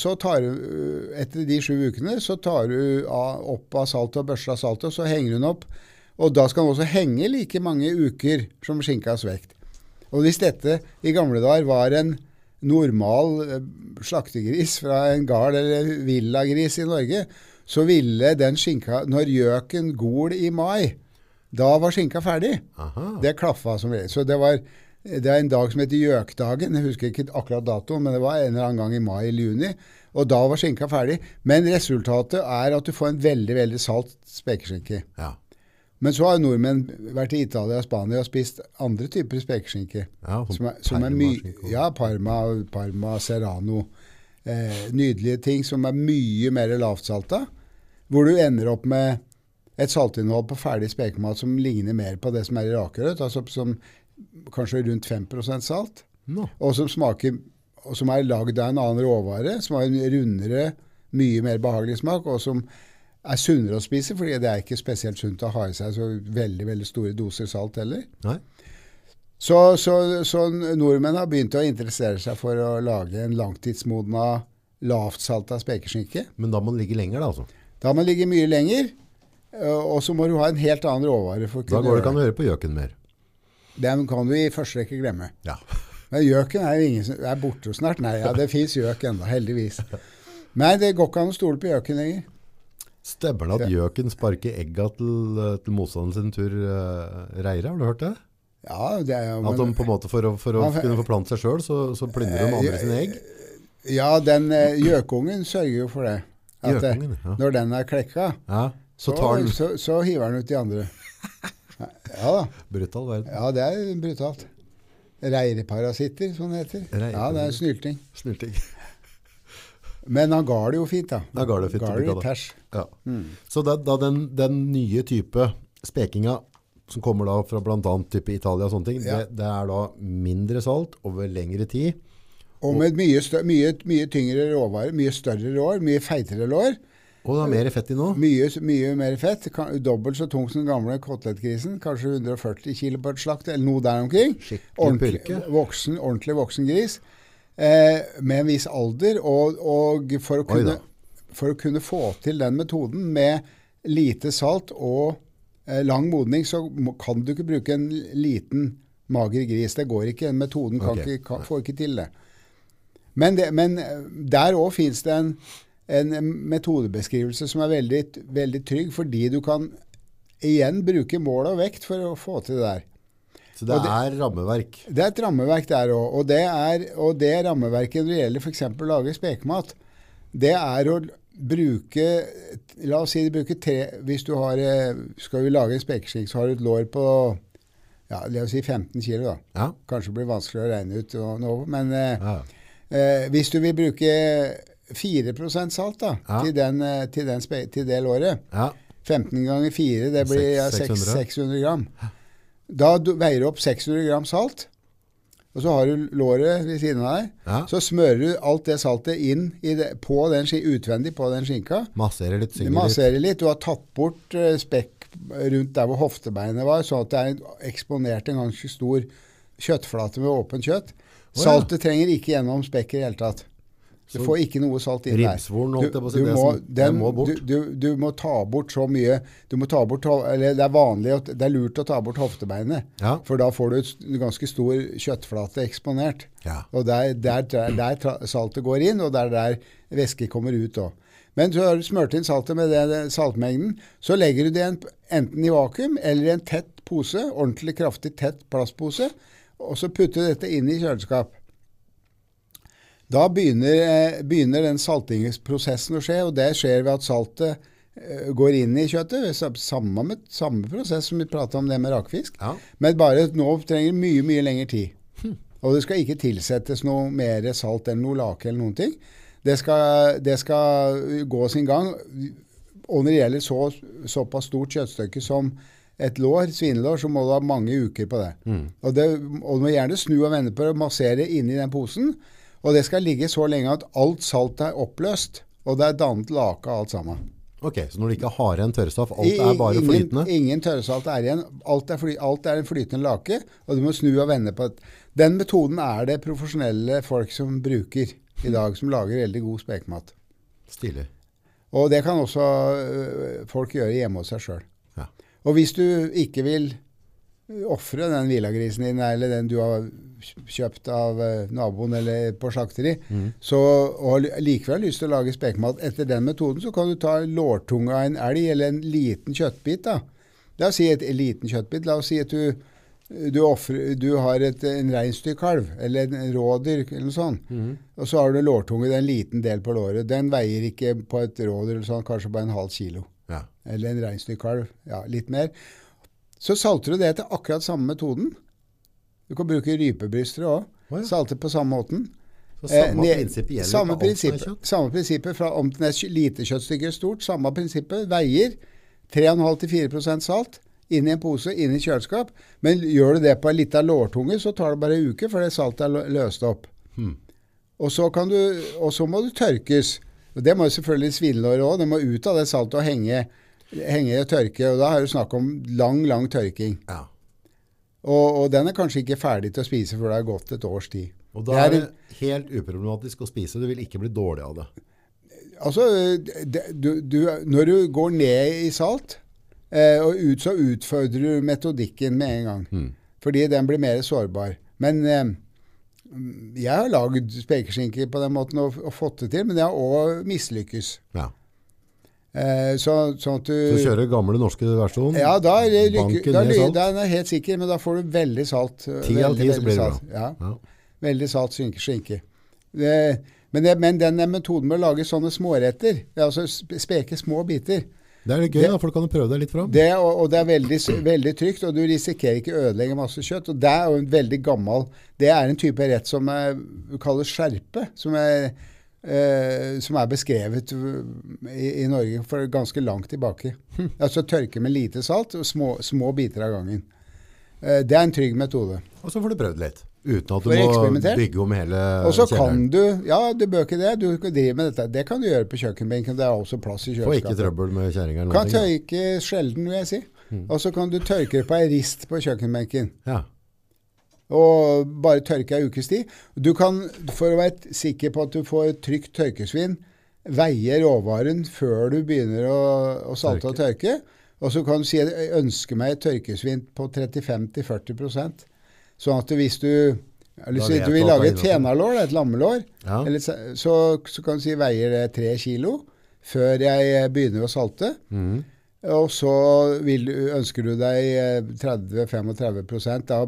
så tar du, etter de sju ukene, så tar du av, opp av saltet og børster av saltet, og så henger hun opp. Og da skal den også henge like mange uker som skinkas vekt. Og hvis dette i gamle dager var en normal eh, slaktegris fra en gard eller villagris i Norge, så ville den skinka Når gjøken gol i mai, da var skinka ferdig. Aha. Det klaffa som regel. Så det var det er en dag som heter Gjøkdagen. Jeg husker ikke akkurat datoen, men det var en eller annen gang i mai eller juni. Og da var skinka ferdig. Men resultatet er at du får en veldig veldig salt spekeskinke. Ja. Men så har nordmenn vært i Italia og Spania og spist andre typer spekeskinke. Ja, sånn Som er, som er. Ja, Parma, Parma Serrano. Eh, nydelige ting som er mye mer lavtsalta. Hvor du ender opp med et saltinnhold på ferdig spekemat som ligner mer på det som er i rakerødt. Altså som kanskje rundt 5% salt. No. Og som smaker og som er lagd av en annen råvare, som har en rundere, mye mer behagelig smak, og som er sunnere å spise, fordi det er ikke spesielt sunt å ha i seg så veldig veldig store doser salt heller. Nei. Så, så, så nordmenn har begynt å interessere seg for å lage en langtidsmodna, lavtsalta spekeskinke. Men da må den ligge lenger, da. altså. Da må den ligge mye lenger, øh, og så må du ha en helt annen råvare. for å Da går det ikke an å høre på gjøken mer. Den kan du i første rekke glemme. Ja. Men gjøken er jo ingen som er borte snart. Nei, ja, det fins gjøk ennå, heldigvis. Nei, det går ikke an å stole på gjøken lenger. Stemmer det at gjøken sparker egga til, eh, til motstanderen sin tur uh, reire? Har du hørt det? Ja, det er jo At de på en måte for å, for å kunne forplante seg sjøl, så, så plyndrer de andre sine egg? Ja, den eh, gjøkungen sørger jo for det. At Gjøkungen, ja. når den er klekka, ja. Så den så, så hiver den ut de andre. Ja da. brutal verden. Ja, det er brutalt. Reireparasitter, som det heter. Ja, det er snylting. Snylting. Men han ga det jo fint, da. Da ga det fint, Ga det det tæsj. Ja. Mm. Så da, da den, den nye type spekinga som kommer da fra bl.a. type Italia og sånne ting, Ja. det, det er da mindre salt over lengre tid. Og med mye, større, mye, mye tyngre råvarer, mye større lår, mye feitere lår. Og det er mer fett i nå. Mye, mye mer fett. Kan, dobbelt så tung som den gamle kotelettgrisen. Kanskje 140 kilo på et slakt, eller noe der omkring. Skikkelig Ordentlig pulke. voksen, ordentlig voksen gris. Eh, med en viss alder. Og, og for, å kunne, for å kunne få til den metoden med lite salt og eh, lang modning, så kan du ikke bruke en liten, mager gris. Det går ikke. Metoden kan okay. ikke, kan, får ikke til det. Men, det, men eh, der òg fins det en, en metodebeskrivelse som er veldig, veldig trygg, fordi du kan igjen bruke mål og vekt for å få til det der. Så det, det- er rammeverk. Det er et rammeverk der òg. Og, det er- og det rammeverket når det gjelder f.eks. å lage spekemat, det er å bruke La oss si du bruker tre Hvis du har, eh, skal vi lage en spekeskinke, så har du et lår på ja, la oss si 15 kg. da. Ja. Kanskje blir vanskelig å regne ut nå, men eh, ja. Eh, hvis du vil bruke 4% salt da, Ja. til, den, eh, til, den til det låret, ja. 15 ganger 4, det blir ja, Seks- 600. 600. 600 gram. Da du veier du opp 600 gram salt, og så har du låret ved siden av deg. ja. Så smører du alt det saltet inn i det, på den, utvendig på den skinka. Masserer litt, synger masserer litt. Du har tatt bort eh, spekk rundt der hvor hoftebeinet var, sånn at det er eksponert en ganske stor kjøttflate med åpent kjøtt. ja. Saltet trenger ikke gjennom spekket i det hele tatt. Du Så får ikke noe salt inn der. Ribbsvoren, holdt jeg på å si, Du, det du, må, bort. Du, du, du må ta bort så mye du må ta bort, eller Det er vanlig det er lurt å ta bort hoftebeinet, Ja. for da får du en ganske stor kjøttflate eksponert. Ja. Og der, der, der, der saltet går inn, og der der væske kommer ut òg. Men så har du smurt inn saltet med den den saltmengden. Så legger du det en, enten i vakuum eller i en tett pose, ordentlig kraftig tett plastpose, og så putter du dette inn i kjøleskap. Da begynner, eh, begynner den saltingsprosessen å skje, og det skjer ved at saltet eh, går inn i kjøttet. Samme, med, samme prosess som vi prata om det med rakfisk. Ja. Men bare nå trenger mye, mye lengre tid. Og det skal ikke tilsettes noe mer salt eller noe lake eller noen ting. Det skal, det skal gå sin gang. Og når det gjelder så, såpass stort kjøttstykke som et lår, svinelår, så må du ha mange uker på det. Og, det og du må gjerne snu og vende på det og massere inni den posen. Og det skal ligge så lenge at alt salt er oppløst, og det er dannet lake av alt sammen. Ok, så når du ikke har igjen tørrstoff, alt er bare ingen, flytende? Ingen tørrsalt er igjen. Alt er, fly, alt er en flytende lake, og du må snu og vende på det. Den metoden er det profesjonelle folk som bruker i dag, som lager veldig god spekemat. Stilig. Og det kan også øh, folk gjøre hjemme hos seg sjøl. Ja. Og hvis du ikke vil ofre den villagrisen din, eller den du har kjøpt av øh, naboen eller på slakteri, så, og likevel har lyst til å lage spekemat etter den metoden, så kan du ta lårtunga av en elg eller en liten kjøttbit. da. La oss si et, liten kjøttbit. La oss si at du, du, offrer- du har et, en reinsdyrkalv eller en rådyr eller noe sånt. Og så har du lårtunge, det er en liten del på låret. Den veier ikke på et rådyr eller sånn, kanskje bare en halv kilo. Ja. Eller en reinsdyrkalv. Ja, litt mer. Så salter du det etter akkurat samme metoden. Du kan bruke rypebryster òg. Oh, ja. Salte på samme måten. Så samme Eh, prinsippet gjelder samme på alt som er kjøtt? Samme prinsippet fra om det er lite kjøttstykke er stort. Samme prinsippet. Veier 3,5-4 salt inn i en pose, inn i kjøleskap. Men gjør du det på en liten lårtunge, så tar det bare en uke før det saltet er løst opp. Hmm. Og, så kan du, og så må du tørkes. Og Det må jo selvfølgelig svinelåret òg. Det må ut av det saltet og henge, henge og tørke. Og da er det snakk om lang, lang tørking. Ja. Og, og den er kanskje ikke ferdig til å spise før det har gått et års tid. Og da Det er det helt uproblematisk å spise. Du vil ikke bli dårlig av det. Altså, det, du, du, når du går ned i salt, eh, og ut, så utfordrer du metodikken med en gang. Mm. Fordi den blir mer sårbar. Men eh, jeg har lagd spekeskinke på den måten og, og fått det til, men jeg har òg mislykkes. Ja. Eh, så, sånn at du Så kjører gamle norske versjon. Ja, da er det Banken da, er den helt sikker, men da får du veldig salt. eh, Ti av veldig, ti så veldig blir det bra. Ja, Ja. veldig salt skinke. skinke. Det, men, det, men den metoden med å lage sånne småretter, er altså speke små biter, Det er litt gøy, Det- da, for du kan prøve deg litt fram. det, og, og det er veldig, veldig trygt, og du risikerer ikke å ødelegge masse kjøtt. Og det er jo en veldig gammel Det er en type rett som er, kalles skjerpe, som er, eh, som er beskrevet i, i Norge for ganske langt tilbake. Altså tørke med lite salt og små, små biter av gangen. Eh, det er en trygg metode. Og så får du prøvd litt. Uten at du må bygge om hele Og så kan du Ja, du bør ikke det. Du kan drive med dette. Det kan du gjøre på kjøkkenbenken. Det er også plass i Får ikke trøbbel med kjerringa Kan tørke sjelden, vil jeg si. Og så kan du tørke det på ei rist på kjøkkenbenken. Ja. Og bare tørke ei ukes tid. Du kan, for å være sikker på at du får trygt tørkesvin, veie råvaren før du begynner å, å salte og tørke. Og så kan du si at jeg ønsker meg et tørkesvin på 35-40% Sånn at hvis du eller vet du vil lage et fenalår, et lammelår, Ja. eller, så- så, kan du si veier det tre kilo før jeg begynner å salte. Mm. Og så vil, ønsker du deg eh, 30-35% da,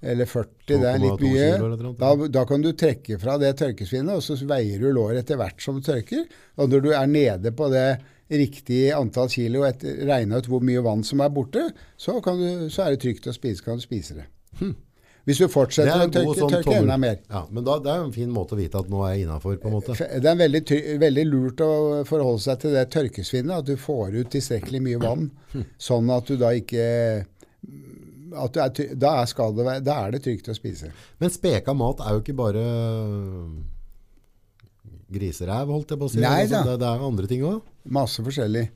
eller 40, det er litt mye. Da, da kan du trekke fra det tørkesvinnet, og så veier du låret etter hvert som du tørker. Og når du er nede på det riktige antall kilo, etter, regner ut hvor mye vann som er borte, så, kan du, så er det trygt å spise, kan du spise det. Hvis du Hm. Fortsetter er å tørke, sånn tørke enda mer. Ja, men da, det er jo en fin måte å vite at nå er jeg innafor, måte. Det er veldig, veldig lurt å forholde seg til det tørkesvinnet, at du får ut tilstrekkelig mye vann, sånn at du da ikke er, da, er det, da er det trygt å spise. Men speka mat er jo ikke bare griseræv, holdt jeg på å si. Nei Altså, det, det er andre ting òg. Masse forskjellig.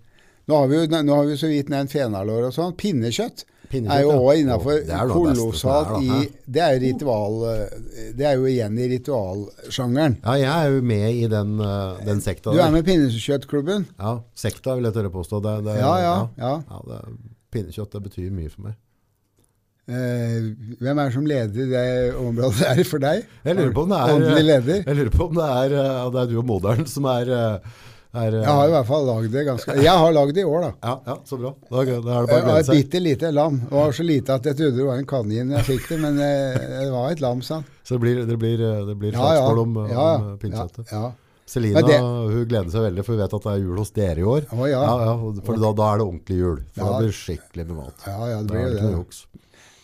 Nå har vi jo nå har vi så vidt nevnt fenalår og sånn. Pinnekjøtt Pinnekjøtt, er jo ja. òg innafor kolossalt i? Det er ritual eh, Det er jo igjen i ritualsjangeren. Ja, jeg er jo med i den, eh, den sekta Du er med i Pinnekjøttklubben? Ja, sekta vil jeg tørre påstå. Det, det, Ja, ja. ja. ja det, pinnekjøtt, det betyr mye for meg. Eh, hvem er det som leder det området der for deg? Jeg lurer på om det er, Åndelig leder? Jeg lurer på om det er, eh, det er du og moderen som er, eh, er eh, Jeg har i hvert fall lagd det ganske Jeg har lagd det i år, da. ja, ja, så bra. Da, da er det bare å glede seg. et bitte lite lam. Det var så lite at jeg trodde det var en kanin jeg fikk det, men eh, det var et lam, sant. Så det blir, det blir, eh, det blir Ja, ja. om, ja, om ja, pinnekjøttet. ja. Selina det- hun gleder seg veldig, for hun vet at det er jul hos dere i år. Å, ja. og- for da, da er det ordentlig jul. For Ja. da blir det skikkelig med mat. Ja, ja, det blir er det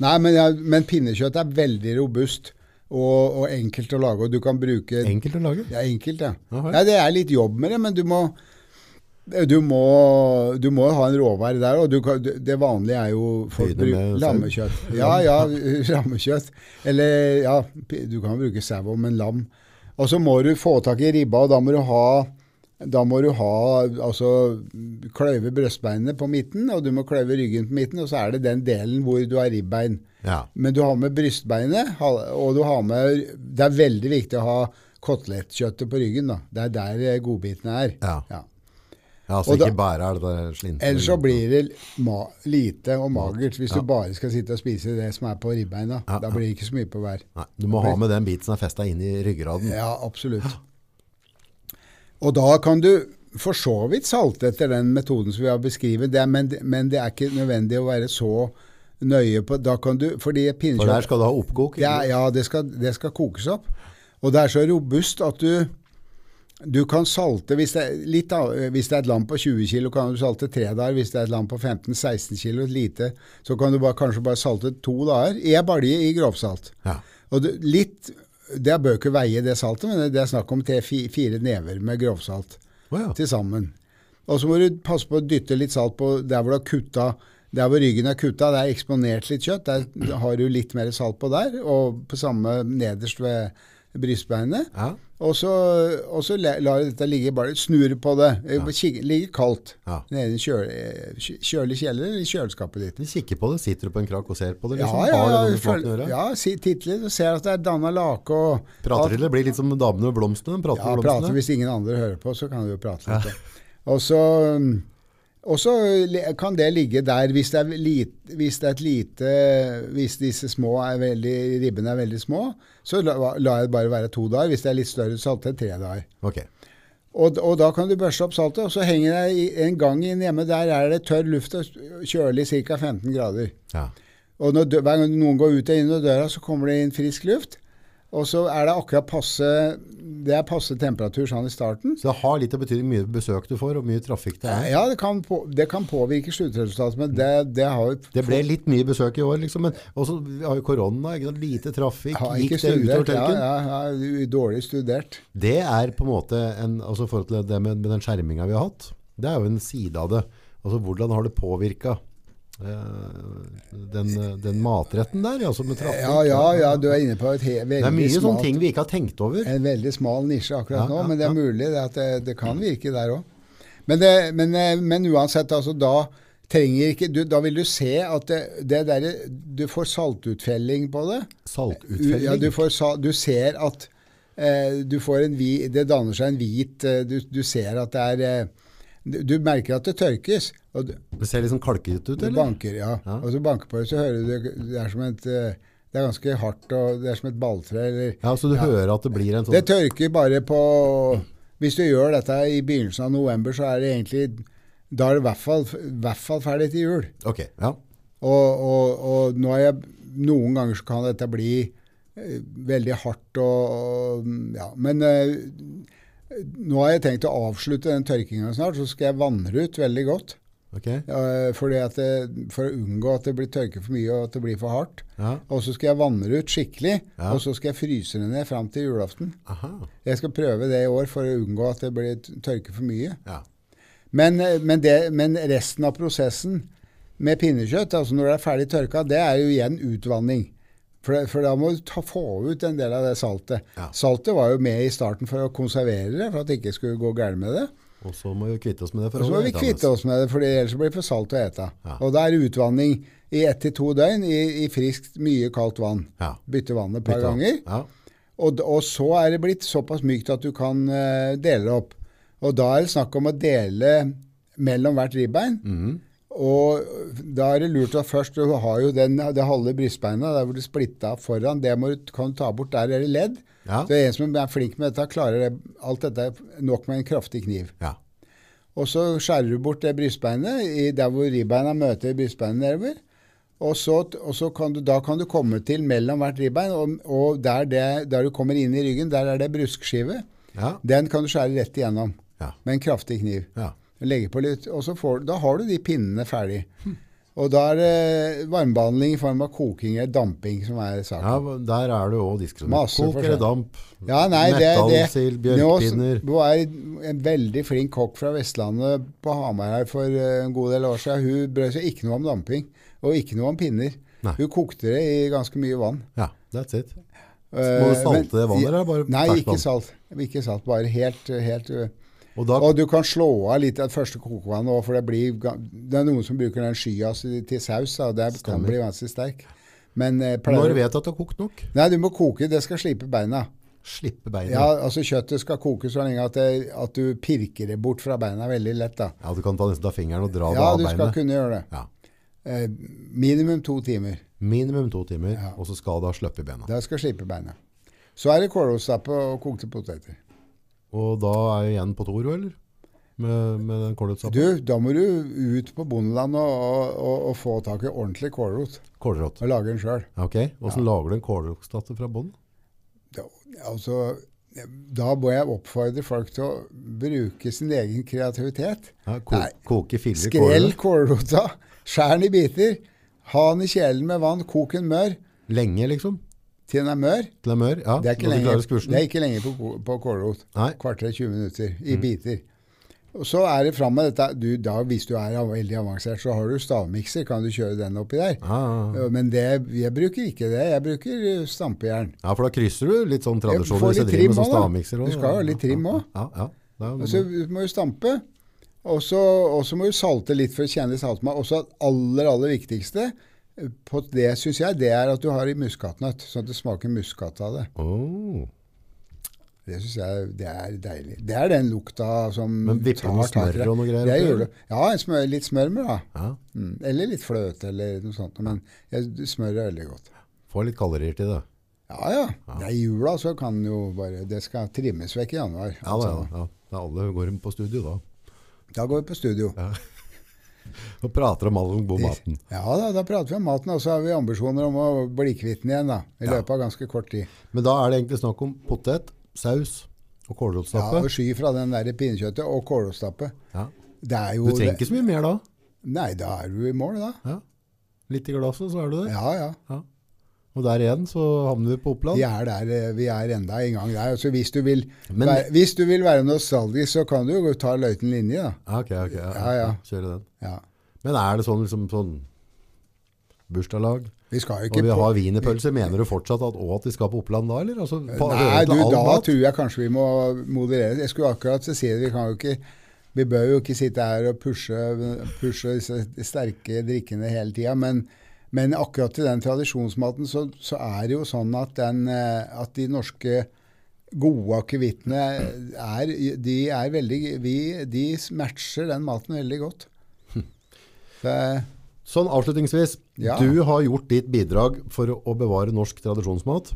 Nei, men, ja, men pinnekjøtt er veldig robust og, og enkelt å lage, og du kan bruke Enkelt å lage. Ja, enkelt, ja. Ja. Det er litt jobb med det, men du må du må, du må ha en råvare der, og kan, det vanlige er jo folk bruker lammekjøtt. Ja, ja, lammekjøtt. Eller ja, du kan bruke sau men lam. Og så må du få tak i ribba, og da må du ha da må du ha altså kløyve brøstbeinene på midten, og du må kløyve ryggen på midten, og så er det den delen hvor du har ribbein. Ja. Men du har med brystbeinet, og du har med Det er veldig viktig å ha kotelettkjøttet på ryggen, da. Det er der eh, godbitene er. Ja. Ja. ja, så Og da- ikke bare er det der. Ellers så blir det lite og magert hvis Ja. du bare skal sitte og spise det som er på ribbeina. Ja, Da blir det ikke så mye på hver. Nei, du må ha med den biten som er festa inn i ryggraden. Ja, absolutt. Og da kan du for så vidt salte etter den metoden som vi har beskrevet, det, men, men det er ikke nødvendig å være så nøye på Da kan du Fordi For der skal du ha oppkok. Ja, ja det, skal, det skal kokes opp. Og det er så robust at du du kan salte hvis det, litt av, hvis det er et lam på 20 kg, kan du salte tre dager. Hvis det er et lam på 15-16 kg, lite, så kan du bare, kanskje bare salte to dager Jeg balje i grovsalt. Ja. Og du, litt, det bør ikke veie det saltet, men det er snakk om tre-fire never med grovsalt oh, ja. til sammen. Og så må du passe på å dytte litt salt på der hvor du har kutta der hvor ryggen er kutta, det er eksponert litt kjøtt. Der har du litt mer salt på der, og på samme nederst ved brystbeinet. Ja. Og så, og så lar jeg dette ligge, bare snur på det. Ja. ligger Ligge kaldt Ja. nede i en kjøl, kjølig kjeller eller i kjøleskapet ditt. Du kikker på det, sitter du på en krakk og ser på det? Liksom? ja, ja, ja, noe med smaken å føl- gjøre? ja si, titt litt og ser at det er danna lake og Prater til det blir litt som damene og blomstene. Prater Ja, med prate hvis ingen andre hører på, så kan du jo prate litt. Ja. Og så um, og så kan det ligge der hvis det er, lit, hvis det er et lite Hvis disse små er veldig, ribbene er veldig små, så la, la jeg det bare være to dager. Hvis det er litt større så er det tre dager. Okay. Og, og da kan du børste opp saltet, og så henger det en gang inn hjemme. Der er det tørr luft og kjølig ca. 15 grader. Ja. Og når, hver gang noen går ut og inn av døra, så kommer det inn frisk luft. Og så er det akkurat passe Det er passe temperatur sånn i starten. Så det har litt å bety mye besøk du får, og mye trafikk det er. Ja, det kan, på, det kan påvirke sluttresultatet, men det, det har jo Det ble litt mye besøk i år, liksom. Men også, vi har jo korona, ikke sant? lite trafikk. Gikk det utover studert. Ja, tørken? ja, ja, dårlig studert. Det er på en måte en, altså forhold til det med, med den skjerminga vi har hatt, det er jo en side av det. Altså hvordan har det påvirka den, den matretten der, altså med trafikk? Ja, ja, ja, du er inne på et veldig Det er mye sånne ting vi ikke har tenkt over. en veldig smal nisje akkurat Ja, nå, men det er mulig det at det, det kan virke der òg. Men, men, eh, men uansett, altså da trenger ikke du, Da vil du se at det, det der, du får saltutfelling på det. Saltutfelling. Ja, du, får, du ser at eh, du får en hvit det danner seg en hvit eh, du, du ser at det er eh, du, merker at det tørkes. Du, Det ser litt sånn kalkete ut, du banker, ja. Ja. Og så banker på det, så hører du det er som et eh, Det er ganske hardt, og det er som et balltre. Eller, Ja, så du hører at det blir en sånn det tørker bare på Hvis du gjør dette i begynnelsen av november, så er det egentlig Da er det i hvert fall, hvert fall ferdig til jul. Ok, ja. Og, og, og nå er jeg, noen ganger så kan dette bli eh, veldig hardt og, og ja, Men eh, nå har jeg tenkt å avslutte den tørkinga snart, så skal jeg vandre ut veldig godt. Okay. Eh, fordi at det, for å unngå at det blir tørke for mye og at det blir for hardt. ja. Og så skal jeg vanne ut skikkelig, Ja. og så skal jeg fryse det ned fram til julaften. Aha. Jeg skal prøve det i år for å unngå at det blir tørke for mye. Ja. Men, eh, men, det, men resten av prosessen med pinnekjøtt, altså når det er ferdig tørka, det er jo igjen utvanning. For, det- for da må du ta, få ut en del av det saltet. Ja. Saltet var jo med i starten for å konservere det, for at det ikke skulle gå galt med det. Og så må vi kvitte oss med det. for så må vi kvitte oss med det, for ellers blir det for salt å ete. Ja. Og da er utvanning i ett til to døgn i, i friskt, mye kaldt vann. Ja. Bytte vannet et par Bytte ganger. Ja. Og, og så er det blitt såpass mykt at du kan uh, dele det opp. Og da er det snakk om å dele mellom hvert ribbein. Mhm. Og da er det lurt at først du har jo den, det halve brystbeinet, der hvor du splitta foran, det må du, kan du ta bort. Der er det ledd. Ja. Så en som er flink med dette, klarer det, alt dette nok med en kraftig kniv. ja. Og så skjærer du bort det brystbeinet i der hvor ribbeina møter brystbeinet nedover. Og, så, og så kan du, da kan du komme til mellom hvert ribbein, og, og der, det, der du kommer inn i ryggen, der er det bruskskive. Ja. Den kan du skjære rett igjennom Ja. med en kraftig kniv. ja. Legge på litt, og så får, da har du de pinnene ferdig. Og da er det varmebehandling i form av koking eller damping som er ja, der er det òg diskusjon. Kok eller damp. Ja, nei, det bjørkpinner. Nå var en veldig flink kokk fra Vestlandet på Hamar her for eh, en god del år siden. Hun brød seg ikke noe om damping, og ikke noe om pinner. Nei. Hun kokte det i ganske mye vann. Ja, that's it. Eh, Må du salte det vannet, eller bare Nei, ikke salt. Ikke salt, bare helt, helt eh, Og da, Og du kan slå av litt av det første kokevannet òg, for det blir Det er noen som bruker den skya til saus, og det kan bli ganske sterk. Men eh, når vet du at det har kokt nok, Nei, du må koke. Det skal slipe beina. slippe beina? Ja, altså Kjøttet skal koke så lenge at, det, at du pirker det bort fra beina veldig lett. da. Ja, du kan ta, nesten ta fingeren og dra det Ja, du skal kunne gjøre det. Ja. Eh, minimum to timer. Minimum to timer, Ja. og så skal det ha sluppet beina? Det skal slippe beina. Så er det kålrotstappe og kokte poteter. Og da er jeg igjen på Toro, eller? Med, med den kålrotsappen. Du, da må du ut på bondeland og, og, og, få tak i ordentlig kålrot. Kålrot. Og lage den sjøl. Ok. Åssen ja. lager du en kålrotstatte fra bånn? Altså, da må jeg oppfordre folk til å bruke sin egen kreativitet. Ja, ko Nei. koke filler Skrell kålrot? kålrota, skjær den i biter, ha den i kjelen med vann, kok den mør Lenge, liksom? Til den er mør. Til den er mør? Ja, Det er ikke lenger, det er ikke lenger på, på kålrot. Kvarter 20 minutter i Mm. biter. Og så er det fram med dette. Du, da, hvis du er veldig avansert, så har du stavmikser. Kan du kjøre den oppi der? Ah. ja. Ja, Men det, jeg bruker ikke det. Jeg bruker eh, stampejern. ja, for da krysser du litt sånn Ja, tradisjon hvis du driver med sånn også, stavmikser. Du også. skal ha litt trim òg. også. Ja, ja. Det Og så må du stampe. Og så må du salte litt for å kjenne litt saltmat. Og så aller, aller viktigste på det, syns jeg, det er at du har i muskatnøtt. Sånn at det smaker muskat av det. Oh. Det syns jeg det er deilig. Det er den lukta som Men vipper du smør og noe greier Jeg gjør? Ja, smør, litt smør med, da. Ja, Mm. Eller litt fløte eller noe sånt. Men jeg, smør er veldig godt. Får litt kalorier til det. Ja, ja. Det er jula, så kan jo bare Det skal trimmes vekk i januar. Ja, da, ja, ja. Da alle går på studio da. Da går vi på studio. Og prater om all den gode maten. Ja da, da prater vi om maten, og så har vi ambisjoner om å bli kvitt den igjen da, i Ja. løpet av ganske kort tid. Men da er det egentlig snakk om potet, saus og Ja, og Sky fra den der pinnekjøttet og kålrotstappe. Ja. Du trenger ikke så mye mer da. Nei, da er du i mål, da. Ja. Litt i glasset, så er du der. Ja, ja. Ja. Og der igjen så havner vi på Oppland. Vi er der, eh, vi er enda en gang der. Altså, hvis, du vil Men- være, hvis du vil være nostalgisk, så kan du jo ta løyten linje, da. Ok, ok. Ja, Ja, ja. Kjøre den. Ja. Men er det sånn, liksom, sånn bursdagslag, Vi skal jo og vi har wienerpølse, mener du fortsatt at, også at vi skal på Oppland da, eller? Altså, på, Nei, du, da mat? tror jeg kanskje vi må moderere. Jeg skulle akkurat si det, vi kan jo ikke vi bør jo ikke sitte her og pushe, pushe disse sterke drikkene hele tida, men, men akkurat til den tradisjonsmaten så, så er det jo sånn at, den, eh, at de norske gode akevittene er, de er veldig vi, De matcher den maten veldig godt. Så, Sånn avslutningsvis, Ja. du har gjort ditt bidrag for å, bevare norsk tradisjonsmat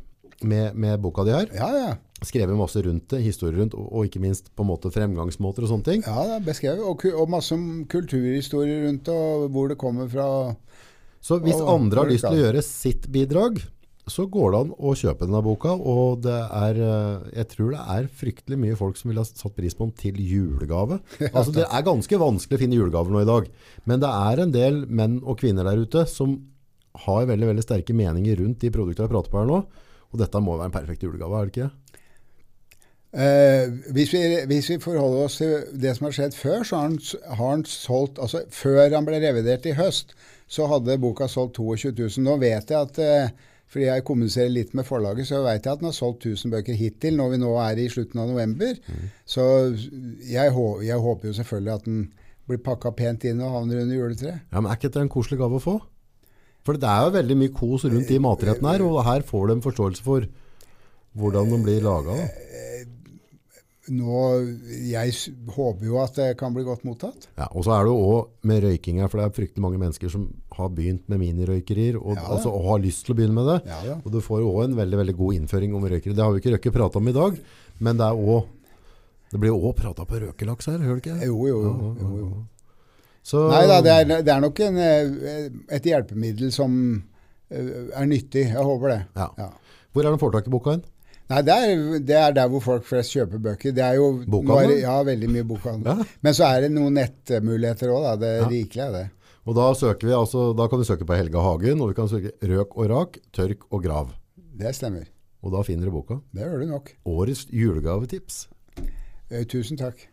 med, med boka di her. ja, ja. Skrevet masse rundt det, historier rundt, og, ikke minst på en måte fremgangsmåter og sånne ting. Ja, beskrevet. Og, og masse kulturhistorier rundt det, og hvor det kommer fra. Så hvis Og andre har lyst til å gjøre sitt bidrag, så går det an å kjøpe denne boka, og det er, eh, jeg tror det er fryktelig mye folk som vil ha satt pris på den til julegave. Altså det er ganske vanskelig å finne julegaver nå i dag, men det er en del menn og kvinner der ute som har veldig, veldig sterke meninger rundt de produktene jeg prater på her nå, og dette må være en perfekt julegave, er det ikke? Eh, hvis, vi, hvis vi forholder oss til det som har skjedd før, så har han, har han solgt altså Før han ble revidert i høst, så hadde boka solgt 22 000. Nå vet jeg at eh, fordi jeg kommuniserer litt med forlaget, så vet jeg at den har solgt 1000 bøker hittil, når vi nå er i slutten av november. Så jeg, jeg håper jo selvfølgelig at den blir pakka pent inn og havner under juletreet. Ja, men Er ikke det en koselig gave å få? For det er jo veldig mye kos rundt de matrettene her, og her får du en forståelse for hvordan de blir laga. Nå, jeg håper jo at det kan bli godt mottatt. Ja, og så er det jo òg med røyking her, for det er fryktelig mange mennesker som har begynt med minirøykerier, og, Ja. altså, og har lyst til å begynne med det. Ja, ja. Og du får jo òg en veldig veldig god innføring om røykere. Det har vi ikke røkket prata om i dag, men det er også, Det blir òg prata på røkelaks her, hører du ikke? Jo, jo, jo. Jo, jo. Så, Nei da, det er, det er nok en, eh, et hjelpemiddel som eh, er nyttig. Jeg håper det. Hvor er den får tak i boka hen? Nei, det er, det er der hvor folk flest kjøper bøker. Det er jo Bokhandel? Ja, veldig mye bokhandel. Ja. Men så er det noen nettmuligheter òg, da. Det Ja. rikelige er det. Og da, vi, altså, da kan du søke på Helga Hagen, og vi kan søke Røk og rak, tørk og grav. Det stemmer. Og da finner du boka. Det gjør du nok. Årets julegavetips. Eh, tusen takk.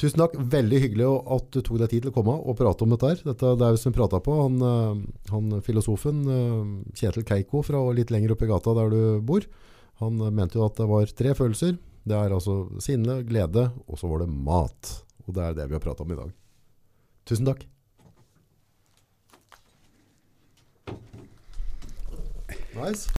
Tusen takk. Veldig hyggelig at du tok deg tid til å komme og prate om dette her. Dette, det er jo som vi pratet på, han, eh, han filosofen eh, Kjetil Keiko fra litt lenger oppe i gata der du bor, han mente jo at det var tre følelser. Det er altså sinne, glede, og så var det mat. Og det er det vi har pratet om i dag. Tusen takk. Nice.